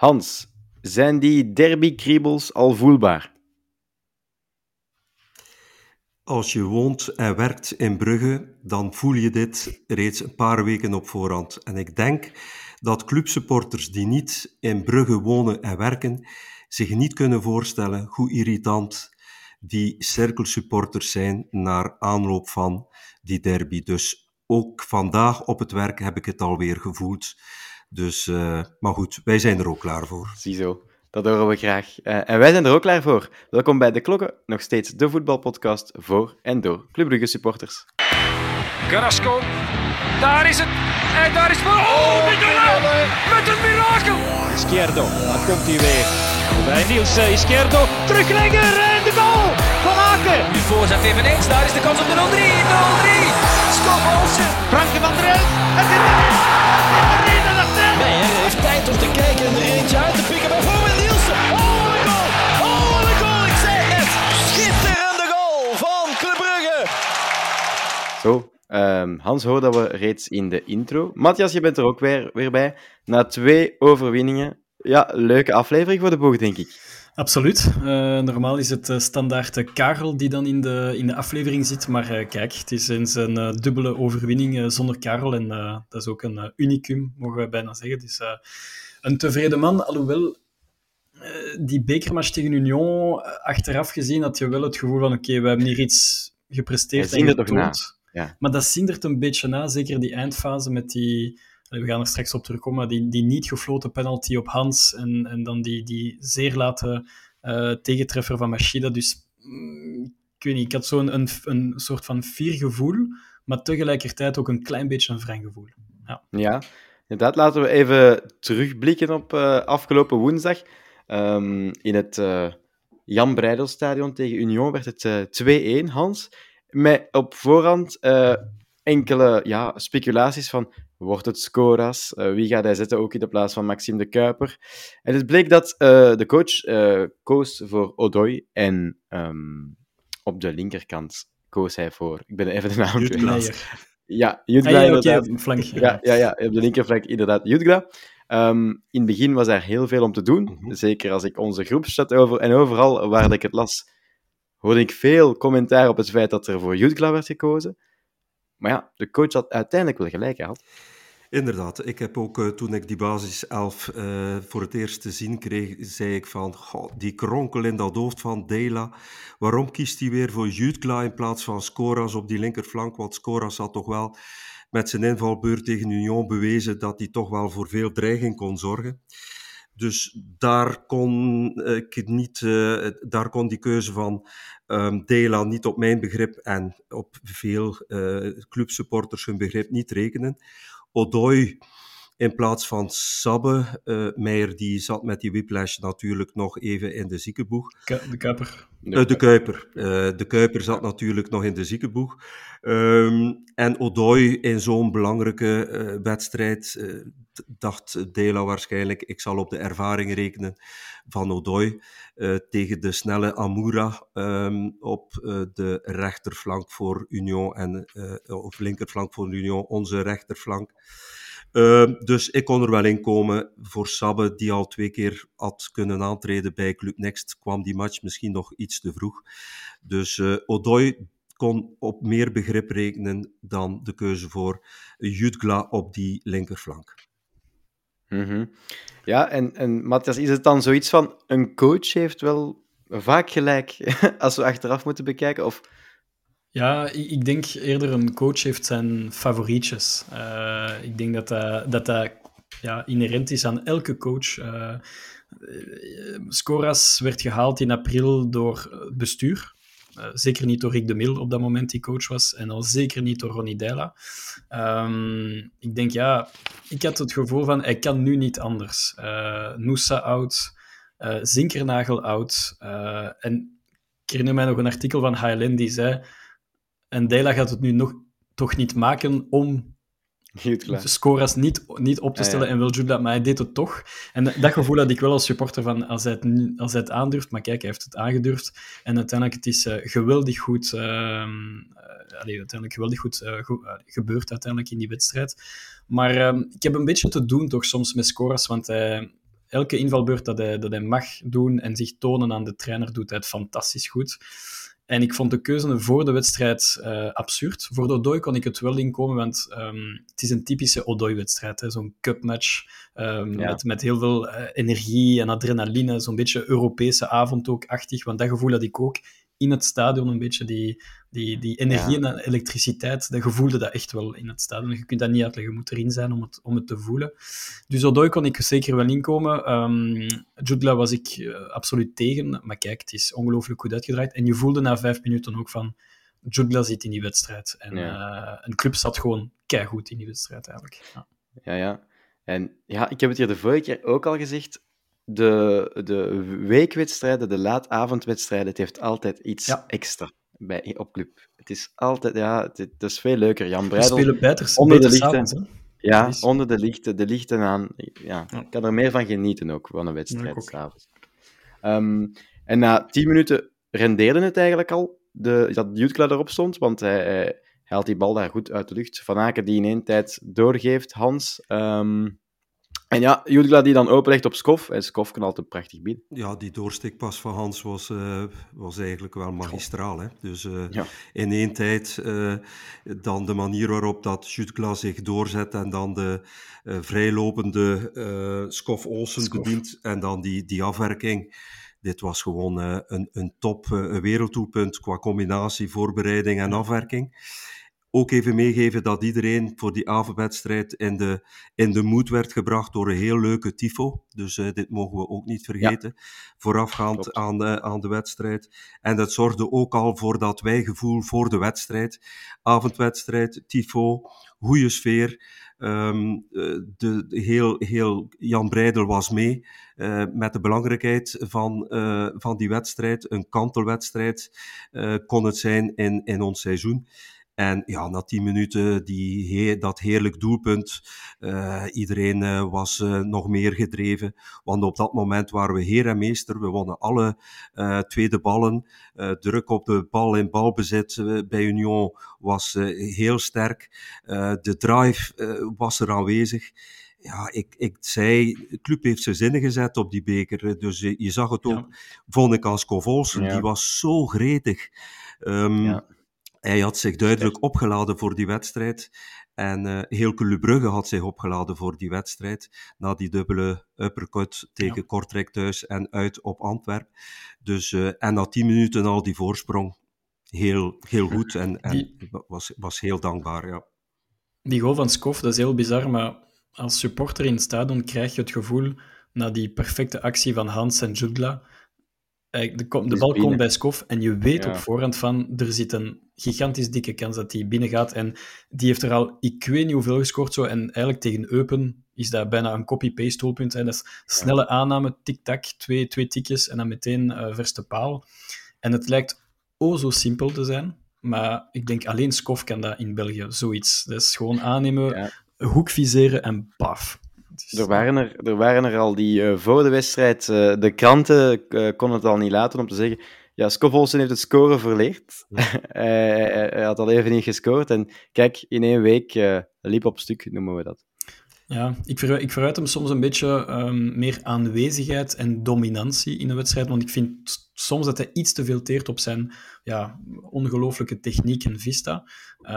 Hans, zijn die derby-kriebels al voelbaar? Als je woont en werkt in Brugge, dan voel je dit reeds een paar weken op voorhand. En ik denk dat clubsupporters die niet in Brugge wonen en werken, zich niet kunnen voorstellen hoe irritant die cirkelsupporters zijn naar aanloop van die derby. Dus ook vandaag op het werk heb ik het alweer gevoeld. Dus, uh, maar goed, wij zijn er ook klaar voor. Ziezo, dat horen we graag. Uh, en wij zijn er ook klaar voor. Welkom bij De Klokken, nog steeds de voetbalpodcast voor en door Club Brugge supporters. Carrasco, daar is het. En daar is voor. Oh, oh met een mirakel. Izquierdo, daar komt hij weer. Bij Niels Izquierdo, teruglegger en de goal van Aken. Nu voorzet eveneens, daar is de kans op de 0-3. 0-3. Stop Olsen. Franke van der Elf. Het is om er eentje uit te pikken. Bijvoorbeeld Nielsen. Oh, wat een goal. Oh, wat een goal. Ik zei het. Schitterende goal van Club Brugge. Zo, um, Hans hoorde dat we reeds in de intro. Matthias, je bent er ook weer, weer bij. Na twee overwinningen. Ja, leuke aflevering voor de boog, denk ik. Absoluut. Uh, normaal is het uh, standaard Karel die dan in de, in de aflevering zit. Maar uh, kijk, het is eens een dubbele overwinning zonder Karel. En dat is ook een unicum, mogen we bijna zeggen. Dus een tevreden man. Alhoewel, die bekermatch tegen Union, achteraf gezien had je wel het gevoel van oké, okay, we hebben hier iets gepresteerd en getoond. Ja. Maar dat zindert een beetje na, zeker die eindfase met die we gaan er straks op terugkomen, die, die niet gefloten penalty op Hans en, en dan die, die zeer late uh, tegentreffer van Machida. Dus mm, ik weet niet, ik had zo'n een, een soort van fier gevoel, maar tegelijkertijd ook een klein beetje een wrang gevoel. Ja. ja, inderdaad. Laten we even terugblikken op uh, afgelopen woensdag. Um, in het uh, Jan Breidelstadion tegen Union werd het 2-1, Hans. Met op voorhand enkele ja, speculaties van wordt het Scoras? Wie gaat hij zetten ook in de plaats van Maxime de Kuiper? En het bleek dat de coach koos voor Odoi en um, op de linkerkant koos hij voor... Ik ben even de naam kwijt. Ja, Jutgla ah, ja, inderdaad. Okay, flankje, ja, ja, ja, op de linkerflank inderdaad Jutgla. Um, in het begin was er heel veel om te doen. Mm -hmm. Zeker als ik onze groepschat over... En overal waar ik het las, hoorde ik veel commentaar op het feit dat er voor Jutgla werd gekozen. Maar ja, de coach had uiteindelijk wel gelijk gehad. Inderdaad, ik heb ook uh, toen ik die basis 11 uh, voor het eerst te zien kreeg, zei ik van, die kronkel in dat hoofd van Dela, waarom kiest hij weer voor Jutkla in plaats van Scoras op die linkerflank? Want Scoras had toch wel met zijn invalbeurt tegen Union bewezen dat hij toch wel voor veel dreiging kon zorgen. Dus daar kon, ik niet, uh, daar kon die keuze van um, Dela niet op mijn begrip en op veel clubsupporters hun begrip niet rekenen. Odoi in plaats van Sabbe. Uh, Meijer die zat met die whiplash natuurlijk nog even in de ziekenboeg. De Kuiper. Uh, de Kuiper. Uh, de Kuiper zat natuurlijk nog in de ziekenboeg. Um, en Odoi in zo'n belangrijke wedstrijd dacht Dela waarschijnlijk, ik zal op de ervaring rekenen van Odoi tegen de snelle Amoura um, op de rechterflank voor Union en of linkerflank voor Union, onze rechterflank. Uh, dus ik kon er wel in komen. Voor Sabbe, die al twee keer had kunnen aantreden bij Club Next, kwam die match misschien nog iets te vroeg. Dus Odoi kon op meer begrip rekenen dan de keuze voor Jutgla op die linkerflank. -hmm. Ja, en, en Matthias, is het dan zoiets van een coach heeft wel vaak gelijk als we achteraf moeten bekijken? Of ja, ik denk eerder een coach heeft zijn favorietjes. Uh, ik denk dat dat, dat, dat ja, inherent is aan elke coach. Uh, Scoras werd gehaald in april door bestuur. Uh, zeker niet door Rick de Mil op dat moment die coach was. En al zeker niet door Ronnie Deila. Um, ik denk, ja, ik had het gevoel van, hij kan nu niet anders. Uh, Noosa oud, uh, Zinkernagel oud. en ik herinner mij nog een artikel van HLN die zei en Dela gaat het nu nog, toch niet maken om de scores niet, niet op te stellen en wil Jude, maar hij deed het toch. En dat gevoel had ik wel als supporter van als hij het, als hij het aandurft, maar kijk, hij heeft het aangedurfd. En uiteindelijk het is uh, geweldig goed, uh, allee, uiteindelijk geweldig goed, goed gebeurd uiteindelijk in die wedstrijd. Maar ehm, ik heb een beetje te doen toch soms met scores, want hij, elke invalbeurt dat hij, dat hij mag doen en zich tonen aan de trainer, doet hij het fantastisch goed. En ik vond de keuze voor de wedstrijd uh, absurd. Voor de Odoi kon ik het wel inkomen, want um, het is een typische Odoi-wedstrijd. Zo'n cupmatch um, ja. met, met heel veel uh, energie en adrenaline. Zo'n beetje Europese avond ook achtig. Want dat gevoel had ik ook in het stadion een beetje die, die, die energie ja. en elektriciteit, dat gevoelde dat echt wel in het stadion. Je kunt dat niet uitleggen, je moet erin zijn om het, om het te voelen. Dus Odoi kon ik zeker wel inkomen. Um, Judla was ik uh, absoluut tegen, maar kijk, het is ongelooflijk goed uitgedraaid. En je voelde na vijf minuten ook van, Judla zit in die wedstrijd. En ja. uh, een club zat gewoon keigoed in die wedstrijd eigenlijk. Ja. ja, ja. En ja, ik heb het hier de vorige keer ook al gezegd, de, de weekwedstrijden, de laatavondwedstrijden, het heeft altijd iets ja. extra bij, op club. Het is altijd, ja, het, het is veel leuker. Jan Breidel, We spelen beter, onder de lichten. Ja, onder de lichten, de lichten aan. Ja, Ja. ik kan er meer van genieten ook, van een Ja, wedstrijd ook. s'avonds. Ehm, en na tien minuten rendeerde het eigenlijk al, de, dat Jutkla erop stond, want hij, hij, hij haalt die bal daar goed uit de lucht. Van Aken die in één tijd doorgeeft, Hans. Ehm, en ja, Jutkla die dan openlegt op Skof. En Skof kan altijd prachtig bieden. Ja, die doorsteekpas van Hans was, eh, was eigenlijk wel magistraal. Hè? Dus eh, Ja. in één tijd eh, dan de manier waarop dat Jutkla zich doorzet en dan de vrijlopende Skof Olsen bedient en dan die, die afwerking. Dit was gewoon een, een top een werelddoelpunt qua combinatie, voorbereiding en afwerking. Ook even meegeven dat iedereen voor die avondwedstrijd in de, in de moed werd gebracht door een heel leuke tifo. Dus eh, dit mogen we ook niet vergeten. Voorafgaand Klopt. aan de, aan de wedstrijd. En dat zorgde ook al voor dat wijgevoel voor de wedstrijd. Avondwedstrijd, tifo, goede sfeer. Ehm, eh, de, de- heel, heel Jan Breidel was mee eh, met de belangrijkheid van, van die wedstrijd. Een kantelwedstrijd kon het zijn in, in ons seizoen. En ja, na tien minuten die, he- dat heerlijk doelpunt. eh, iedereen eh, was eh, nog meer gedreven. Want op dat moment waren we heer en meester. We wonnen alle tweede ballen. Druk op de bal in balbezit bij Union was heel sterk. De drive was er aanwezig. Ja, ik, ik zei, de club heeft zijn zinnen gezet op die beker. Dus je, je zag het ook, vond ik, als. Ja. Die was zo gretig. Ehm, Ja. Hij had zich duidelijk opgeladen voor die wedstrijd. En eh heel Club Brugge had zich opgeladen voor die wedstrijd. Na die dubbele uppercut tegen Ja. Kortrijk thuis en uit op Antwerpen. Dus, eh, en na tien minuten al die voorsprong. Heel, heel goed en, en Die- was, was heel dankbaar, ja. Die goal van Skof, dat is heel bizar, maar als supporter in het stadion krijg je het gevoel, na die perfecte actie van Hans en Judla, eh, de, de bal komt bij Skof en je weet Ja. op voorhand van, er zit een gigantisch dikke kans dat hij binnen gaat. En die heeft er al, ik weet niet hoeveel gescoord zo, en eigenlijk tegen Eupen is dat bijna een copy-paste doelpunt. Dat is snelle aanname, tik-tak, twee, twee tikjes en dan meteen eh verste paal. En het lijkt o zo simpel te zijn, maar ik denk alleen Skof kan dat in België, zoiets. Dat is gewoon aannemen, Ja. hoek viseren en paf. Is- Er waren er, er waren er al die eh, voor de wedstrijd, eh, de kranten konden het al niet laten om te zeggen, ja, Skofholsen heeft het scoren verleerd. hij, hij- hij had al even niet gescoord en kijk, in één week eh, liep op stuk, noemen we dat. Ja, ik, ver, ik verwijt hem soms een beetje ehm, meer aanwezigheid en dominantie in een wedstrijd, want ik vind soms dat hij iets te veel teert op zijn ja, ongelooflijke techniek en vista. Eh,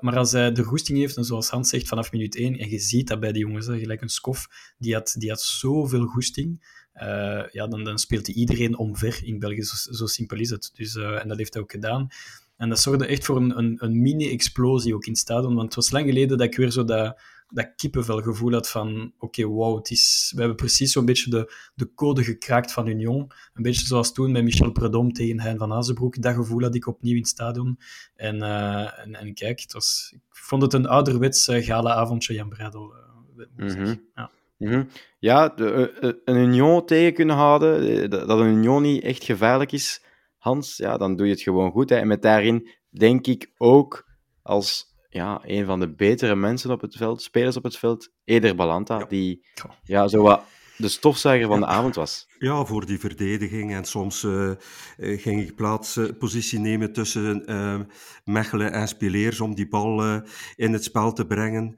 maar als hij de goesting heeft, en zoals Hans zegt, vanaf minuut 1, en je ziet dat bij die jongens, hè, gelijk een Skof, die had, die had zoveel goesting, eh, ja, dan, dan speelt hij iedereen omver in België, zo, zo simpel is het. Dus, eh, en dat heeft hij ook gedaan. En dat zorgde echt voor een, een, een mini-explosie ook in het stadion, want het was lang geleden dat ik weer zo dat dat kippenvelgevoel had van oké, wow, het is, we hebben precies zo'n beetje de, de code gekraakt van Union. Een beetje zoals toen met Michel Predom tegen Hein van Azenbroek. Dat gevoel had ik opnieuw in het stadion. En, eh, en, en kijk, het was, ik vond het een ouderwets uh, gala-avondje Jan Breidel. Uh, mm -hmm. ja. Mm -hmm. ja, de, uh, een Union tegen kunnen houden, dat een Union niet echt gevaarlijk is, Hans, ja, dan doe je het gewoon goed. Hè. En met daarin denk ik ook als ja, een van de betere mensen op het veld, spelers op het veld, Eder Balanta, ja. die ja, zo wat de stofzuiger van de avond was. Ja, voor die verdediging. En soms uh, ging ik plaats, uh, positie nemen tussen uh, Mechelen en Spileers om die bal in het spel te brengen.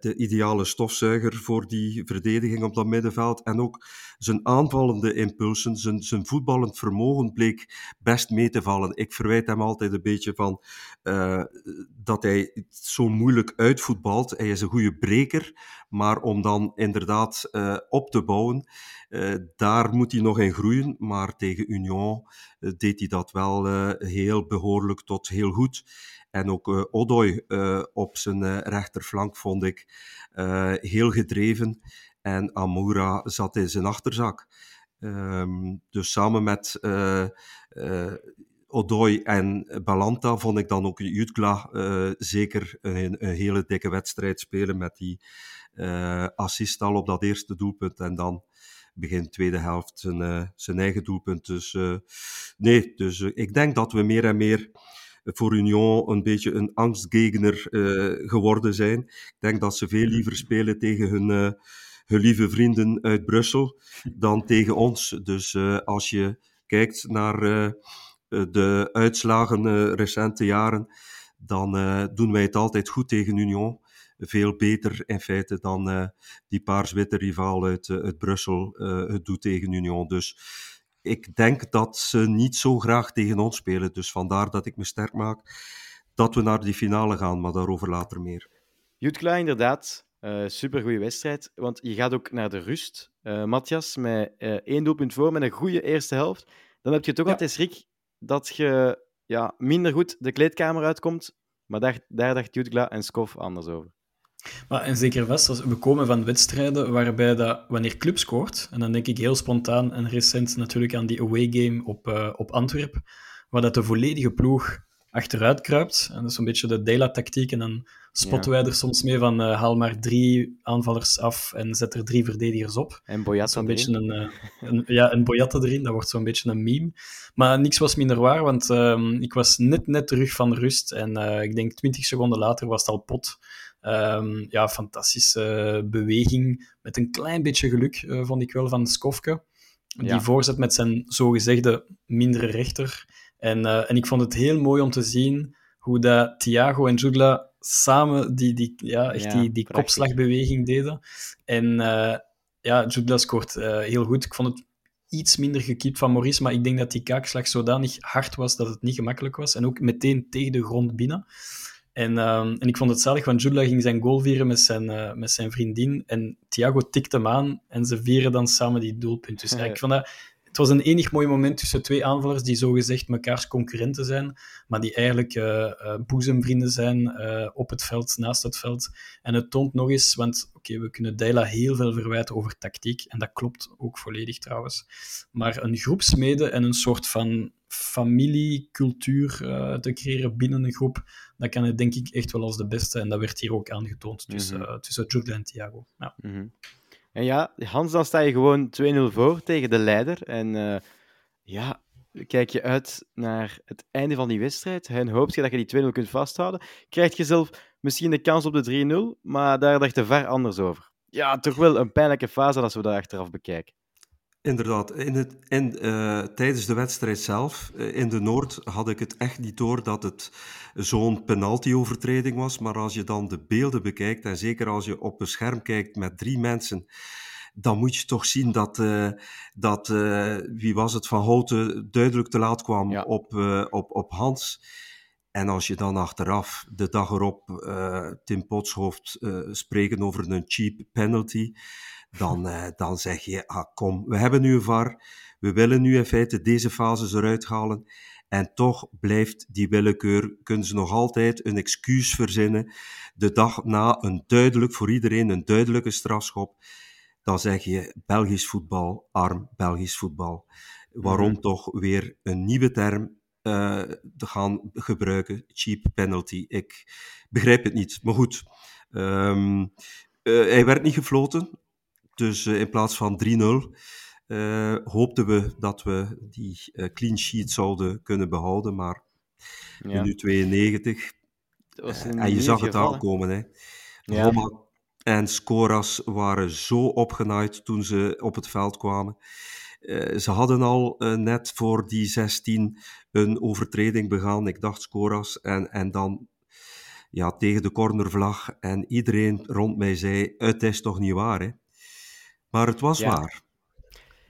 de ideale stofzuiger voor die verdediging op dat middenveld. En ook zijn aanvallende impulsen, zijn, zijn voetballend vermogen bleek best mee te vallen. Ik verwijt hem altijd een beetje van dat hij zo moeilijk uitvoetbalt. Hij is een goede breker, maar om dan inderdaad op te bouwen uh, daar moet hij nog in groeien, maar tegen Union uh, deed hij dat wel uh, heel behoorlijk tot heel goed. En ook Odoi op zijn rechterflank vond ik heel gedreven. En Amoura zat in zijn achterzak. Um, dus samen met Odoi en Balanta vond ik dan ook Jutkla zeker een, hele dikke wedstrijd spelen met die assist al op dat eerste doelpunt. En dan begin tweede helft zijn, uh, zijn eigen doelpunt. Dus uh, nee, dus uh, ik denk dat we meer en meer voor Union een beetje een angstgegner geworden zijn. Ik denk dat ze veel liever spelen tegen hun lieve vrienden uit Brussel dan tegen ons. Dus als je kijkt naar de uitslagen recente jaren, dan doen wij het altijd goed tegen Union veel beter in feite dan die paars-witte rivaal uit, uh, Brussel het doet tegen Union. Dus ik denk dat ze niet zo graag tegen ons spelen. Dus vandaar dat ik me sterk maak dat we naar die finale gaan, maar daarover later meer. Jutkla, inderdaad. Uh, supergoeie wedstrijd. Want je gaat ook naar de rust, uh, Matthias, met uh, één doelpunt voor, met een goede eerste helft. Dan heb je toch ja. altijd schrik dat je ja, minder goed de kleedkamer uitkomt. Maar daar, daar dacht Jutkla en Skof anders over. Maar en zeker vast, we komen van wedstrijden waarbij dat, wanneer club scoort, en dan denk ik heel spontaan en recent natuurlijk aan die away game op, op Antwerpen, waar dat de volledige ploeg achteruit kruipt. En dat is een beetje de Dela-tactiek. En dan spotten ja. wij er soms mee van uh, haal maar drie aanvallers af en zet er drie verdedigers op. En Boyata een beetje een, uh, een, Ja, een Boyata erin. Dat wordt zo'n beetje een meme. Maar niks was minder waar, want uh, ik was net, net terug van rust. En ik denk twintig seconden later was het al pot. Um, ja, fantastische beweging. Met een klein beetje geluk, vond ik wel, van Skofke. Die ja. voorzet met zijn zogezegde mindere rechter. En, uh, en ik vond het heel mooi om te zien hoe dat Thiago en Jugla samen die, die, ja, echt ja, die, die kopslagbeweging deden. En uh, ja, Jugla scoort heel goed. Ik vond het iets minder gekiept van Maurice, maar ik denk dat die kaakslag zodanig hard was dat het niet gemakkelijk was. En ook meteen tegen de grond binnen. En, um, en ik vond het zalig, want Jula ging zijn goal vieren met zijn, met zijn vriendin. En Thiago tikte hem aan en ze vieren dan samen die doelpunt. Dus ja, ik vond dat, het was een enig mooi moment tussen twee aanvallers die zogezegd mekaars concurrenten zijn, maar die eigenlijk uh, uh, boezemvrienden zijn op het veld, naast het veld. En het toont nog eens, want oké, okay, we kunnen Deila heel veel verwijten over tactiek, en dat klopt ook volledig trouwens. Maar een groepsmede en een soort van familiecultuur te creëren binnen een groep, dat kan het denk ik echt wel als de beste. En dat werd hier ook aangetoond tussen, mm -hmm. tussen Jude en Thiago. Ja. Mm -hmm. En ja, Hans, dan sta je gewoon 2-0 voor tegen de leider. En uh, ja, kijk je uit naar het einde van die wedstrijd en hoop je dat je die 2-0 kunt vasthouden. Krijg je zelf misschien de kans op de 3-0, maar daar dacht de VAR anders over. Ja, toch wel een pijnlijke fase als we dat achteraf bekijken. Inderdaad, in het, in, uh, tijdens de wedstrijd zelf uh, in de Noord had ik het echt niet door dat het zo'n penaltyovertreding was. Maar als je dan de beelden bekijkt, en zeker als je op een scherm kijkt met drie mensen, dan moet je toch zien dat, uh, dat wie was het, Van Houten duidelijk te laat kwam ja. op, op, op Hans. En als je dan achteraf, de dag erop, Tim Potshoofd spreken over een cheap penalty dan, uh, dan zeg je, ah, kom, we hebben nu een VAR, we willen nu in feite deze fases eruit halen, en toch blijft die willekeur, kunnen ze nog altijd een excuus verzinnen, de dag na een duidelijk, voor iedereen een duidelijke strafschop, dan zeg je, Belgisch voetbal, arm Belgisch voetbal. Waarom mm -hmm. toch weer een nieuwe term uh, te gaan gebruiken, cheap penalty? Ik begrijp het niet, maar goed. Um, uh, hij werd niet gefloten, dus uh, in plaats van 3-0 uh, hoopten we dat we die uh, clean sheet zouden kunnen behouden. Maar ja. minuut 92. en je zag het aankomen. Hè. Ja. Roma, en Scoras waren zo opgenaaid toen ze op het veld kwamen. Ze hadden al net voor die 16 een overtreding begaan, ik dacht Scoras, en, en dan ja, tegen de cornervlag. En iedereen rond mij zei, het is toch niet waar, hè? Maar het was ja. waar.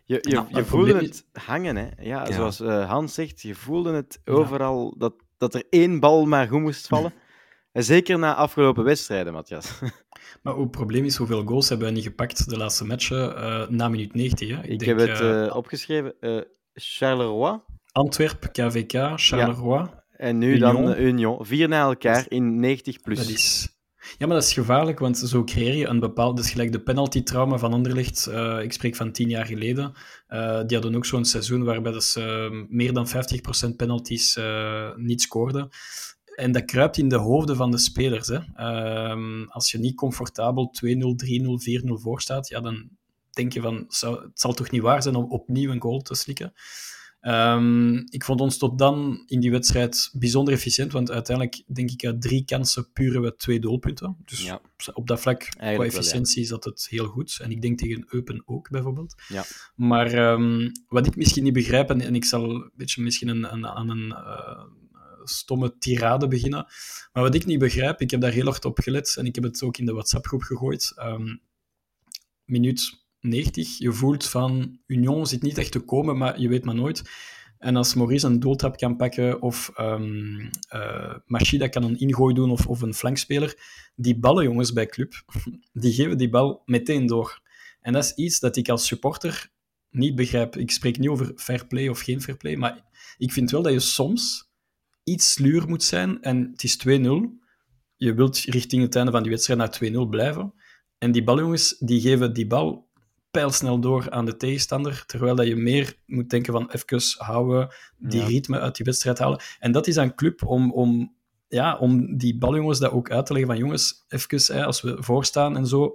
Je, je, nou, je voelde het hangen, hè? Ja, ja. zoals uh, Hans zegt, je voelde het overal dat, dat er één bal maar goed moest vallen. En zeker na afgelopen wedstrijden, Matthias. Maar het probleem is, hoeveel goals hebben we niet gepakt de laatste matchen uh, na minuut 90? Hè? Ik, Ik denk, heb het uh, opgeschreven. Charleroi. Antwerp, KVK, Charleroi. Ja. En nu Union. dan Union. Vier na elkaar in 90 plus. Dat is... Ja, maar dat is gevaarlijk, want zo creëer je een bepaald... Dus gelijk de penalty-trauma van Anderlecht, uh, ik spreek van tien jaar geleden, uh, die hadden ook zo'n seizoen waarbij ze uh, meer dan 50% penalties niet scoorden. En dat kruipt in de hoofden van de spelers. Hè. Ehm, als je niet comfortabel 2-0, 3-0, 4-0 voor staat, ja, dan denk je van, het zal toch niet waar zijn om opnieuw een goal te slikken. Um, ik vond ons tot dan in die wedstrijd bijzonder efficiënt, want uiteindelijk denk ik uit drie kansen puren we twee doelpunten. Dus ja. op dat vlak, Eigenlijk qua efficiëntie, wel, ja. zat het heel goed. En ik denk tegen Eupen ook, bijvoorbeeld. Ja. Maar um, wat ik misschien niet begrijp, en, en ik zal een beetje misschien een, een, aan een uh, stomme tirade beginnen, maar wat ik niet begrijp, ik heb daar heel hard op gelet en ik heb het ook in de WhatsApp-groep gegooid. Um, minuut 90. Je voelt van Union zit niet echt te komen, maar je weet maar nooit. En als Maurice een doeltrap kan pakken of um, Machida kan een ingooi doen of, of een flankspeler, die ballen, jongens, bij club, die geven die bal meteen door. En dat is iets dat ik als supporter niet begrijp. Ik spreek niet over fair play of geen fair play, maar ik vind wel dat je soms iets sluur moet zijn en het is 2-0. Je wilt richting het einde van die wedstrijd naar 2-0 blijven. En die baljongens, die geven die bal pijlsnel door aan de tegenstander, terwijl dat je meer moet denken van even houden, die ja. ritme uit die wedstrijd halen. En dat is een club om, om, ja, om die baljongens dat ook uit te leggen van jongens, even, hè, als we voorstaan en zo,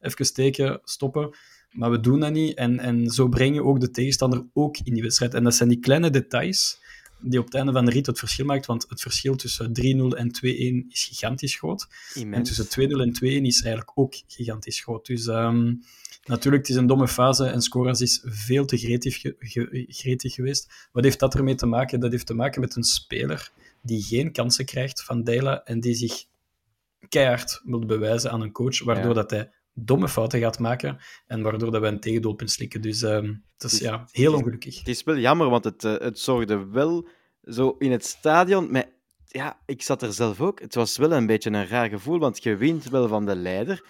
even steken, stoppen. Maar we doen dat niet en, en zo breng je ook de tegenstander ook in die wedstrijd. En dat zijn die kleine details die op het einde van de rit het verschil maakt, want het verschil tussen 3-0 en 2-1 is gigantisch groot. Immens. En tussen 2-0 en 2-1 is eigenlijk ook gigantisch groot. Dus... Um, Natuurlijk, het is een domme fase en Scoras is veel te gretig, ge ge gretig geweest. Wat heeft dat ermee te maken? Dat heeft te maken met een speler die geen kansen krijgt van Dela en die zich keihard wil bewijzen aan een coach, waardoor ja. dat hij domme fouten gaat maken en waardoor dat wij een tegendoelpunt slikken. Dus uh, het is ja, heel ongelukkig. Het is wel jammer, want het, uh, het zorgde wel zo in het stadion... Met, ja, ik zat er zelf ook. Het was wel een beetje een raar gevoel, want je wint wel van de leider,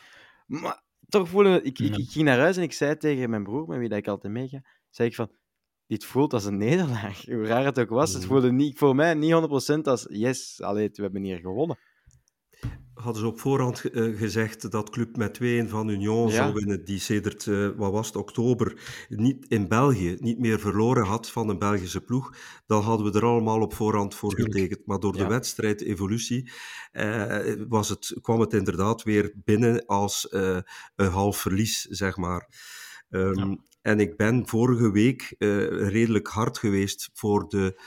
maar toch voelen... Ik, ik, ik, ging naar huis en ik zei tegen mijn broer, met wie dat ik altijd meega, zei ik van, dit voelt als een nederlaag. Hoe raar het ook was, het voelde niet, voor mij niet 100% als, yes, allee, we hebben hier gewonnen. Hadden ze op voorhand uh, gezegd dat Club met 2 van Union ja. zou winnen, die sedert, uh, wat was het, oktober, niet in België niet meer verloren had van een Belgische ploeg, dan hadden we er allemaal op voorhand voor Tuurlijk. getekend. Maar door ja. de wedstrijd, evolutie, uh, was het, kwam het inderdaad weer binnen als een half verlies, zeg maar. Um, ja. En ik ben vorige week redelijk hard geweest voor de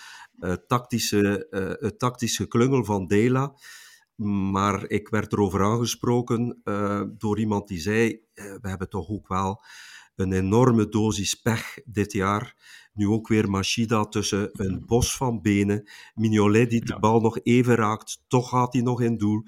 tactische, het tactische klungel van Dela. Maar ik werd erover aangesproken uh, door iemand die zei: uh, We hebben toch ook wel een enorme dosis pech dit jaar. Nu ook weer Machida tussen een bos van benen. Mignolet die de ja. bal nog even raakt, toch gaat hij nog in doel.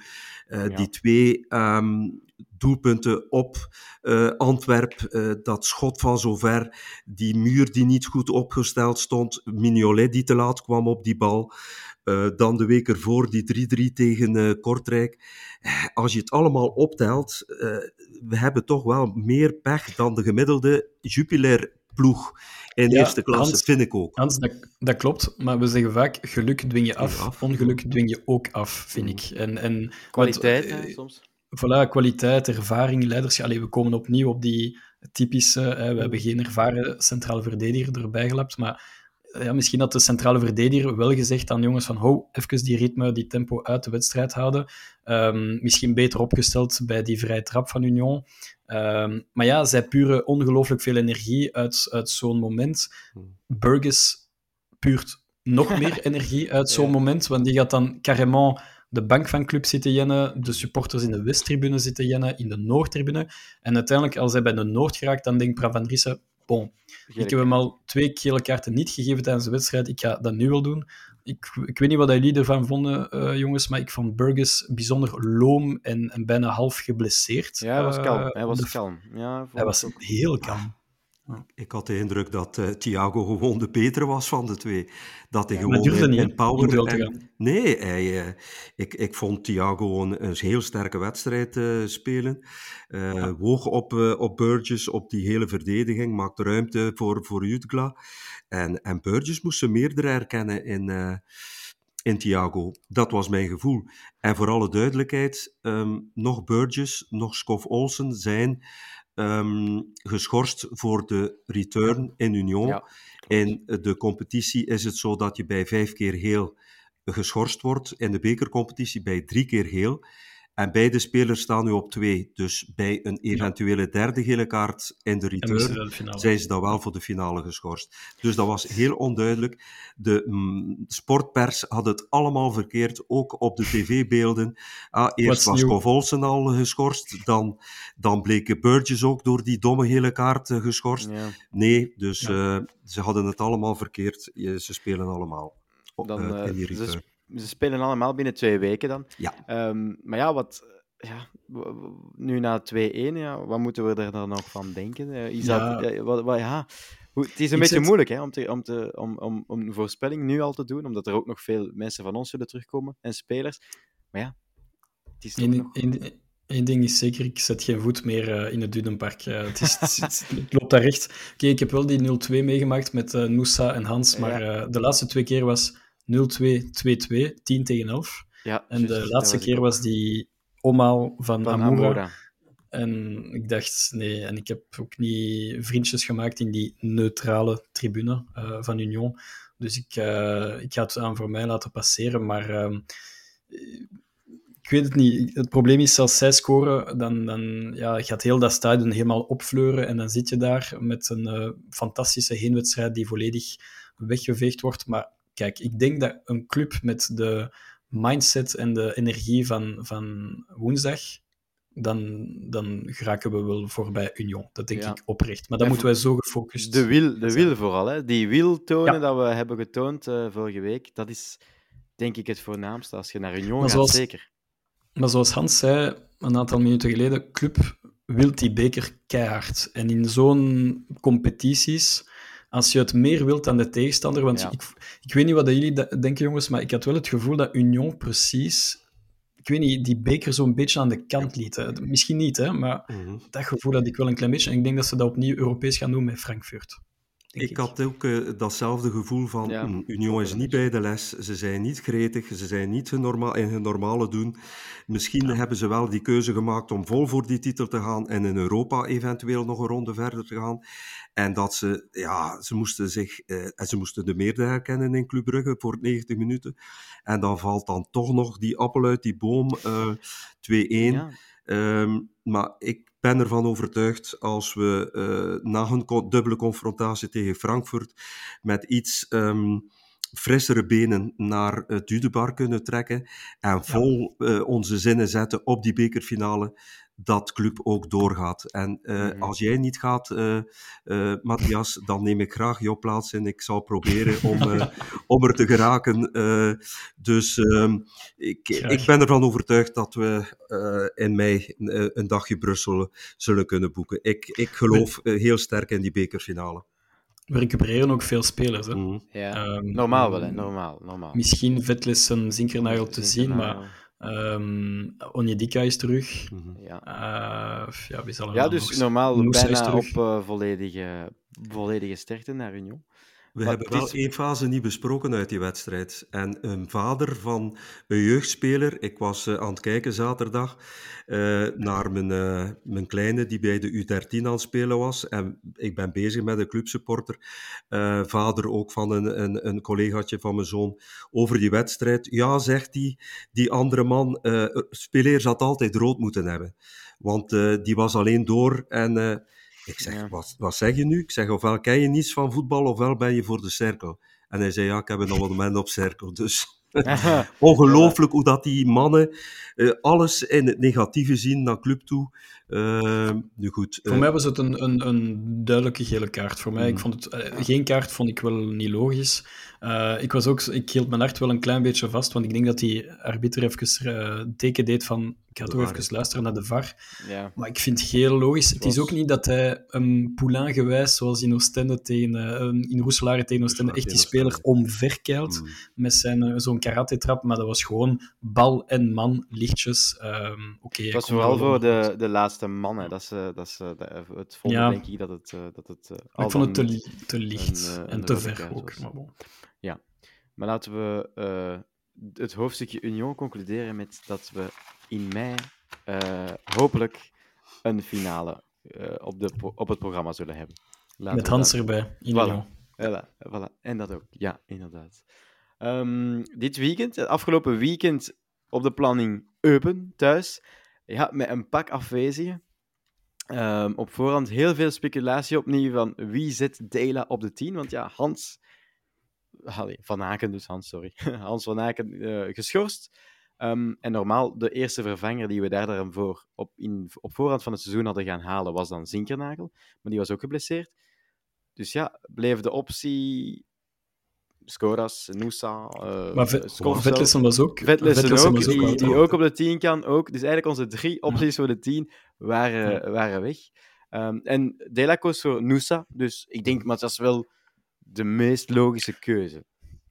Uh, ja. Die twee um, doelpunten op uh, Antwerp, uh, dat schot van zover, die muur die niet goed opgesteld stond, Mignolet die te laat kwam op die bal. Uh, dan de week ervoor die 3-3 tegen uh, Kortrijk. Als je het allemaal optelt, uh, we hebben toch wel meer pech dan de gemiddelde Jupiler ploeg in ja, eerste klasse, Hans, vind ik ook. Hans, dat, dat, klopt, maar we zeggen vaak, geluk dwing je af, af. ongeluk dwing je ook af, vind ik. En, en, kwaliteit, want, soms. Voilà, kwaliteit, ervaring, leiderschap. Allee, we komen opnieuw op die typische, hè, we hebben geen ervaren centraal verdediger erbij gelapt, maar ja, misschien had de centrale verdediger wel gezegd aan jongens van ho, even die ritme, die tempo uit de wedstrijd houden. Um, misschien beter opgesteld bij die vrije trap van Union. Um, maar ja, zij puren ongelooflijk veel energie uit, uit zo'n moment. Burgess puurt nog meer energie uit zo'n ja. moment, want die gaat dan carrément de bank van club zitten jennen, de supporters in de Westtribune zitten jennen, in de Noordtribune. En uiteindelijk, als hij bij de Noord geraakt, dan denkt Bram van Rissen, bon, ik heb hem al twee gele kaarten niet gegeven tijdens de wedstrijd, ik ga dat nu wel doen. Ik, ik weet niet wat jullie ervan vonden, uh, jongens, maar ik vond Burgess bijzonder loom en, en bijna half geblesseerd. Ja, hij was kalm. Uh, hij was de, kalm. Ja, hij was heel kalm. Ik had de indruk dat uh, Thiago gewoon de betere was van de twee. Dat hij Ja, gewoon in, niet, in power... en- nee, hij, eh, ik, ik vond Thiago een, een heel sterke wedstrijd eh, spelen. Eh, Woog op, op Burgess, op die hele verdediging, maakte ruimte voor, voor Jutgla. En, en Burgess moest ze meerder herkennen in, in Thiago. Dat was mijn gevoel. En voor alle duidelijkheid, ehm, nog Burgess, nog Scoff Olsen zijn ehm, geschorst voor de return in Union. Ja, In de competitie is het zo dat je bij vijf keer heel geschorst wordt. In de bekercompetitie bij drie keer heel. En beide spelers staan nu op twee. Dus bij een eventuele derde gele kaart in de return zijn ze dan wel voor de finale geschorst. Dus dat was heel onduidelijk. De mm, sportpers had het allemaal verkeerd, ook op de tv-beelden. Ah, eerst What's was new? Kof Olsen al geschorst, dan, dan bleek Burgess ook door die domme gele kaart eh, geschorst. ja. Nee, dus eh, ze hadden het allemaal verkeerd. Ze spelen allemaal op, Dan, eh, eh, in die ze, return. Ze spelen allemaal binnen twee weken dan. Ja. Ehm, maar ja, wat, ja, nu na 2-1, ja, wat moeten we er dan nog van denken? Eh, is Ja. dat, ja, wat, wat- ja. Het is een Ik beetje moeilijk hè, om, te, om, te, om, om, om een voorspelling nu al te doen, omdat er ook nog veel mensen van ons zullen terugkomen en spelers. Maar ja, het is Eén nog... één ding is zeker, ik zet geen voet meer eh, in het Dudenpark. Eh, het, is, het, loopt daar recht. Oké, ik heb wel die 0-2 meegemaakt met eh Noosa en Hans, maar Ja. eh, de laatste twee keer was 0-2, 2-2, 10 tegen 11. Ja, En juist, de laatste keer was die omhaal van, van. En ik dacht, nee, en ik heb ook niet vriendjes gemaakt in die neutrale tribune eh, van Union. Dus ik, eh, ik ga het aan voor mij laten passeren. Maar ehm, ik weet het niet. Het probleem is, als zij scoren, dan, dan ja, gaat heel dat stadion helemaal opfleuren. En dan zit je daar met een eh, fantastische heenwedstrijd die volledig weggeveegd wordt. Maar kijk, ik denk dat een club met de mindset en de energie van, van woensdag, dan, dan geraken we wel voorbij Union. Dat denk Ja. ik oprecht. Maar dan En moeten wij zo gefocust De wil, de wil vooral, hè. die wil tonen Ja. dat we hebben getoond eh, vorige week, dat is denk ik het voornaamste. Als je naar Union Maar gaat, zoals- zeker. Maar zoals Hans zei een aantal minuten geleden, club wil die beker keihard. En in zo'n competities, als je het meer wilt dan de tegenstander, want Ja. ik, ik weet niet wat jullie denken, jongens, maar ik had wel het gevoel dat Union precies, ik weet niet, die beker zo'n beetje aan de kant lieten. Misschien niet, hè, maar Mhm. dat gevoel had ik wel een klein beetje. En ik denk dat ze dat opnieuw Europees gaan doen met Frankfurt. Denk Ik had ook eh, datzelfde gevoel van Ja, mm, Union is niet bij de les, ze zijn niet gretig, ze zijn niet hun norma in hun normale doen. Misschien hebben ze wel die keuze gemaakt om vol voor die titel te gaan en in Europa eventueel nog een ronde verder te gaan. En dat ze, ja, ze moesten zich, eh, en ze moesten de meerdere herkennen in Club Brugge voor 90 minuten. En dan valt dan toch nog die appel uit die boom, eh 2-1. Ja. Ehm, maar ik ben ervan overtuigd als we eh, na hun dubbele confrontatie tegen Frankfurt met iets ehm, frissere benen naar het Dudebar kunnen trekken en vol eh, onze zinnen zetten op die bekerfinale, dat club ook doorgaat. En eh, Mhm. als jij niet gaat, eh eh, Matthias, dan neem ik graag jouw plaats in. Ik zal proberen om, eh, om er te geraken. Eh, dus ehm, ik, ik ben ervan overtuigd dat we eh, in mei een dagje Brussel zullen kunnen boeken. Ik, ik geloof heel sterk in die bekerfinale. We recupereren ook veel spelers. Hè. Mhm. Ja. Ehm, normaal wel, hè. Normaal. normaal. Misschien Vetles en Zinkernagel te zien, maar. Um, Onyedika is terug. Mhm. Ja. Eh, ja, wie zal er Ja, dan dus nog- normaal bijna op eh, volledige, volledige sterkte naar Union. We Maar hebben wel is- één fase niet besproken uit die wedstrijd. En een vader van een jeugdspeler, ik was eh, aan het kijken zaterdag eh, naar mijn, eh, mijn kleine die bij de U13 aan het spelen was. En ik ben bezig met een clubsupporter, vader ook van een, een, een collegaatje van mijn zoon, over die wedstrijd. Ja, zegt hij, die andere man, Speleers had altijd rood moeten hebben. Want die was alleen door en... eh, ik zeg, Ja. wat, wat zeg je nu? Ik zeg, ofwel ken je niets van voetbal, ofwel ben je voor de cirkel. En hij zei, ja, ik heb een abonnement op Cirkel. Dus ongelooflijk hoe dat die mannen uh, alles in het negatieve zien naar club toe. Uh, nu goed. Voor mij was het een, een, een duidelijke gele kaart. Voor mij, ik vond het, geen kaart vond ik wel niet logisch. Uh, ik, was ook, ik hield mijn hart wel een klein beetje vast, want ik denk dat die arbiter even uh, teken deed van ik ga toch even luisteren naar de VAR. Ja. Maar ik vind het heel logisch. Het, is ook niet dat hij een Poulain gewijs, zoals in Oostende tegen, in Roeselare tegen Oostende, echt die speler omverkeilt mm. met zijn zo'n karate-trap, maar dat was gewoon bal en man, lichtjes. Um, okay, het was vooral voor de, de laatste mannen. Dat is, dat is het volgende, ja. denk ik, dat het... dat het ik vond het te, te licht een, en te ver ook. Maar bon. Ja, maar laten we het hoofdstukje Union concluderen met dat we in mei hopelijk een finale op, de, op het programma zullen hebben. Laten met Hans dat... erbij, in voilà. Voilà, voilà. En dat ook, ja, inderdaad. Um, dit weekend, het afgelopen weekend, op de planning Eupen thuis. Ja, met een pak afwezigen. Um, op voorhand heel veel speculatie opnieuw van wie zet Dela op de 10. Want ja, Hans Allee, Van Aken dus, Hans, sorry. Hans Van Aken uh, geschorst. Um, en normaal, de eerste vervanger die we daar dan op, in, op voorhand van het seizoen hadden gaan halen, was dan Zinkernagel. Maar die was ook geblesseerd. Dus ja, bleef de optie Scoras, Noosa, uh, maar Vetlessen was ook. Vetlessen ook, die, ook, die ook op de 10 kan. Ook. Dus eigenlijk onze drie opties voor de 10 waren, ja. waren weg. Um, en Dela koos voor Noosa. Dus ik denk, maar dat is wel de meest logische keuze.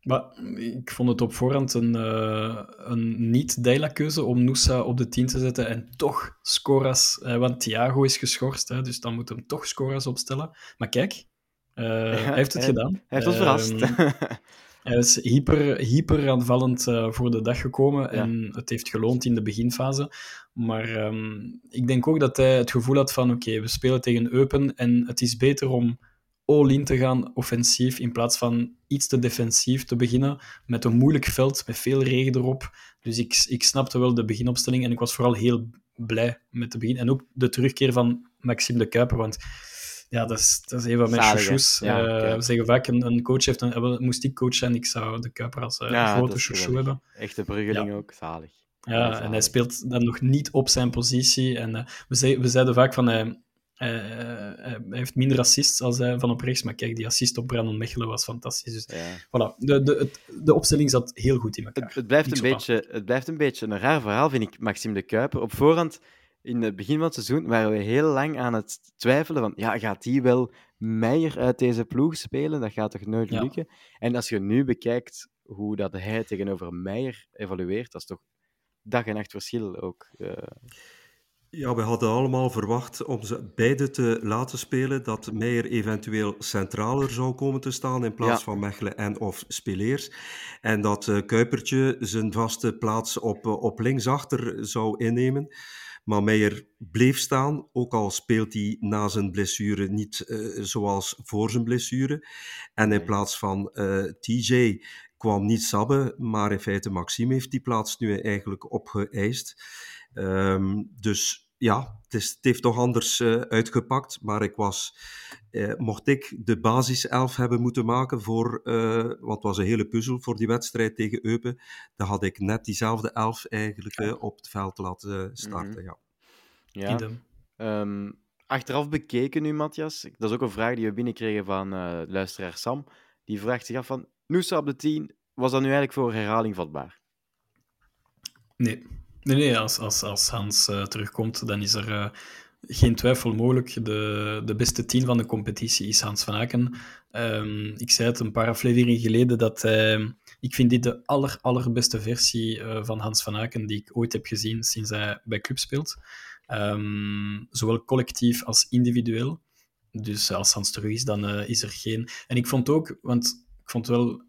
Maar ik vond het op voorhand een, uh, een niet-Deila-keuze om Noosa op de 10 te zetten en toch Scoras, uh, want Thiago is geschorst, hè, dus dan moet hem toch Scoras opstellen. Maar kijk, hij heeft het gedaan. Hij heeft ons verrast. Ehm, hij is hyper, hyper aanvallend voor de dag gekomen ja. en het heeft geloond in de beginfase. Maar um, ik denk ook dat hij het gevoel had van oké, okay, we spelen tegen Eupen en het is beter om all-in te gaan offensief in plaats van iets te defensief te beginnen met een moeilijk veld met veel regen erop. Dus ik, ik snapte wel de beginopstelling en ik was vooral heel blij met de begin. En ook de terugkeer van Maxime de Kuiper, want ja, dat is, dat is een van mijn chouchous. Ja, uh, we zeggen vaak, een, een coach heeft een... Moest ik coach zijn, ik zou de Kuiper als uh, ja, grote chouchou hebben. Echte bruggeling ook, zalig. Ja, zalig. en hij speelt dan nog niet op zijn positie. En uh, we, zei, we zeiden vaak van... Hij heeft minder assists als hij van op rechts, maar kijk, die assist op Brandon Mechelen was fantastisch. Dus voilà, de, de, het, de opstelling zat heel goed in elkaar. Het, het blijft een beetje, het blijft een beetje een raar verhaal, vind ik, Maxime de Kuiper. Op voorhand, in het begin van het seizoen, waren we heel lang aan het twijfelen van, ja, gaat hij wel Meijer uit deze ploeg spelen? Dat gaat toch nooit lukken? Ja. En als je nu bekijkt hoe dat hij tegenover Meijer evolueert, dat is toch dag en nacht verschil ook. Uh... Ja, we hadden allemaal verwacht om ze beide te laten spelen, dat Meijer eventueel centraler zou komen te staan in plaats ja. van Mechelen en of Speleers. En dat uh, Kuipertje zijn vaste plaats op, uh, op linksachter zou innemen. Maar Meijer bleef staan, ook al speelt hij na zijn blessure niet uh, zoals voor zijn blessure. En in plaats van TJ kwam niet Sabbe, maar in feite Maxime heeft die plaats nu eigenlijk opgeëist. Um, dus ja, het, is, het, heeft toch anders uh, uitgepakt. Maar ik was, uh, mocht ik de basiself hebben moeten maken voor, uh, want het was een hele puzzel voor die wedstrijd tegen Eupen, dan had ik net diezelfde elf eigenlijk op het veld laten starten. Mm -hmm. Ja. ja. Um, achteraf bekeken nu, Matthias, dat is ook een vraag die we binnenkregen van luisteraar Sam. Die vraagt zich af van, Noosa op de 10, was dat nu eigenlijk voor herhaling vatbaar? Nee, Nee, als, als, als Hans uh, terugkomt, dan is er uh, geen twijfel mogelijk. De, de beste tien van de competitie is Hans van Aken. Um, ik zei het een paar afleveringen geleden dat uh, ik vind dit de aller, allerbeste versie van Hans van Aken die ik ooit heb gezien sinds hij bij club speelt. Um, zowel collectief als individueel. Dus als Hans terug is, dan is er geen... En ik vond ook, want ik vond wel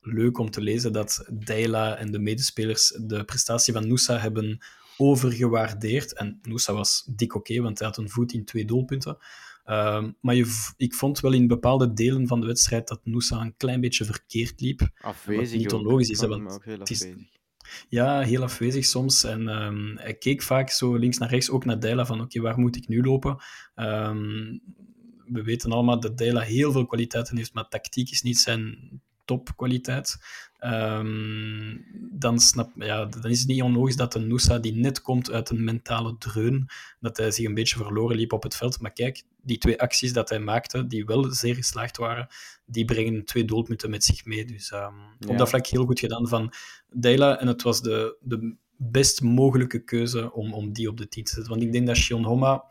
leuk om te lezen dat Deila en de medespelers de prestatie van Noosa hebben overgewaardeerd. En Noosa was dik oké, okay, want hij had een voet in twee doelpunten. Uh, maar je, ik vond wel in bepaalde delen van de wedstrijd dat Noosa een klein beetje verkeerd liep. Afwezig. niet onlogisch is, want ook heel afwezig. Is, ja, heel afwezig soms. En um, hij keek vaak zo links naar rechts, ook naar Deila, van oké, okay, waar moet ik nu lopen? Um, we weten allemaal dat Deila heel veel kwaliteiten heeft, maar tactiek is niet zijn topkwaliteit, ehm, dan, snap, ja, dan is het niet onlogisch dat een Noosa die net komt uit een mentale dreun, dat hij zich een beetje verloren liep op het veld. Maar kijk, die twee acties dat hij maakte, die wel zeer geslaagd waren, die brengen twee doelpunten met zich mee. Dus ehm, op dat vlak heel goed gedaan van Deila. En het was de, de best mogelijke keuze om, om die op de team te zetten. Want ik denk dat Shion Homa...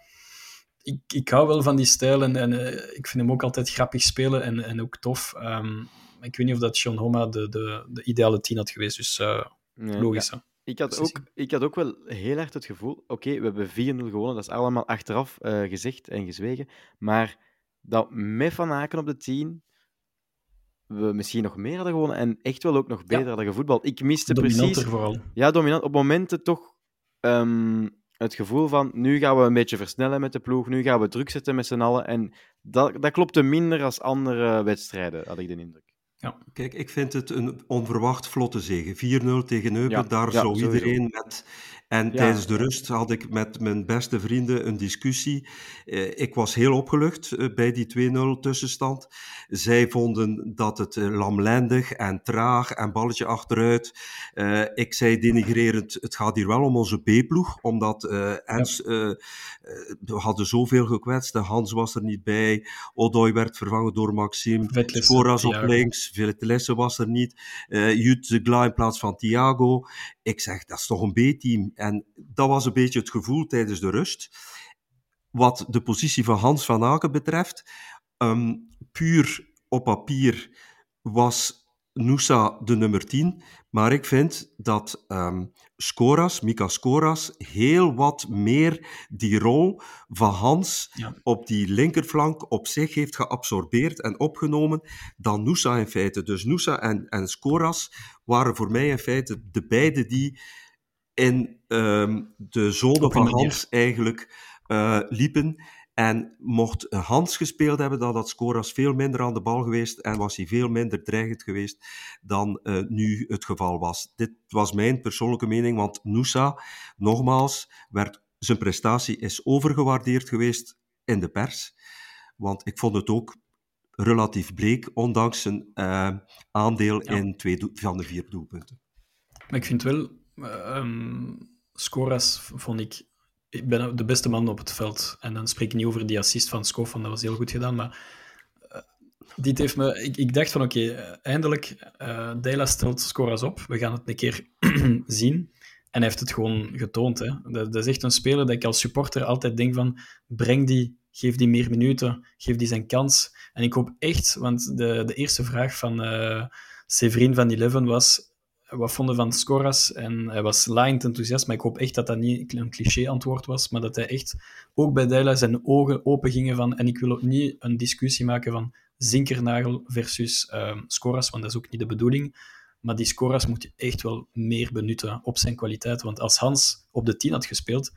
Ik, ik hou wel van die stijl en, en eh, ik vind hem ook altijd grappig spelen en, en ook tof. Um, ik weet niet of dat Shion Homa de, de, de ideale tien had geweest, dus uh, nee, logisch. Ja. Ik had, ook, ik had ook wel heel erg het gevoel, oké, okay, we hebben 4-0 gewonnen, dat is allemaal achteraf uh, gezegd en gezwegen, maar dat met Van Aken op de 10 we misschien nog meer hadden gewonnen en echt wel ook nog beter ja. hadden gevoetbald. Ik miste precies... vooral. Ja, dominant. Op momenten toch um, het gevoel van, nu gaan we een beetje versnellen met de ploeg, nu gaan we druk zetten met z'n allen. En dat, dat klopte minder als andere wedstrijden, had ik de indruk. Ja. Kijk, ik vind het een onverwacht vlotte zege. 4-0 tegen Eupen, ja, daar ja, zou iedereen met... En ja, tijdens de rust had ik met mijn beste vrienden een discussie. Eh, ik was heel opgelucht eh, bij die 2-0 tussenstand. Zij vonden dat het uh, lamlendig en traag en balletje achteruit. ik zei denigrerend, het gaat hier wel om onze B-ploeg, omdat Ens, we hadden zoveel gekwetst. Hans was er niet bij. Odoi werd vervangen door Maxime. Coras op links. Vetlesse was er niet. Uh, Jut de Gla in plaats van Thiago. Ik zeg, dat is toch een B-team. En dat was een beetje het gevoel tijdens de rust. Wat de positie van Hans van Aken betreft, um, puur op papier was Nusa de nummer 10. Maar ik vind dat um, Scoras, Mika Scoras, heel wat meer die rol van Hans ja. op die linkerflank op zich heeft geabsorbeerd en opgenomen dan Nusa in feite. Dus Nusa en, en Scoras waren voor mij in feite de beide die in um, de zone van Hans eigenlijk uh, liepen. En mocht Hans gespeeld hebben, dan had Scoras veel minder aan de bal geweest en was hij veel minder dreigend geweest dan uh, nu het geval was. Dit was mijn persoonlijke mening, want Nusa, nogmaals, werd, zijn prestatie is overgewaardeerd geweest in de pers. Want ik vond het ook relatief bleek, ondanks zijn uh, aandeel ja. in twee van de vier doelpunten. Maar ik vind wel, um, Scoras vond ik ik ben de beste man op het veld. En dan spreek ik niet over die assist van Skof, want dat was heel goed gedaan. Maar uh, dit heeft me... Ik, ik dacht van, oké, okay, eindelijk, uh, Dela stelt scores op. We gaan het een keer zien. En hij heeft het gewoon getoond. Hè. Dat, dat, is echt een speler dat ik als supporter altijd denk van, breng die, geef die meer minuten, geef die zijn kans. En ik hoop echt, want de, de eerste vraag van uh, Severin van Eleven was wat vonden van Scoras. En hij was laaiend enthousiast, maar ik hoop echt dat dat niet een cliché-antwoord was, maar dat hij echt ook bij Deila zijn ogen open gingen van, en ik wil ook niet een discussie maken van Zinkernagel versus uh, Scoras, want dat is ook niet de bedoeling. Maar die Scoras moet je echt wel meer benutten op zijn kwaliteit. Want als Hans op de 10 had gespeeld,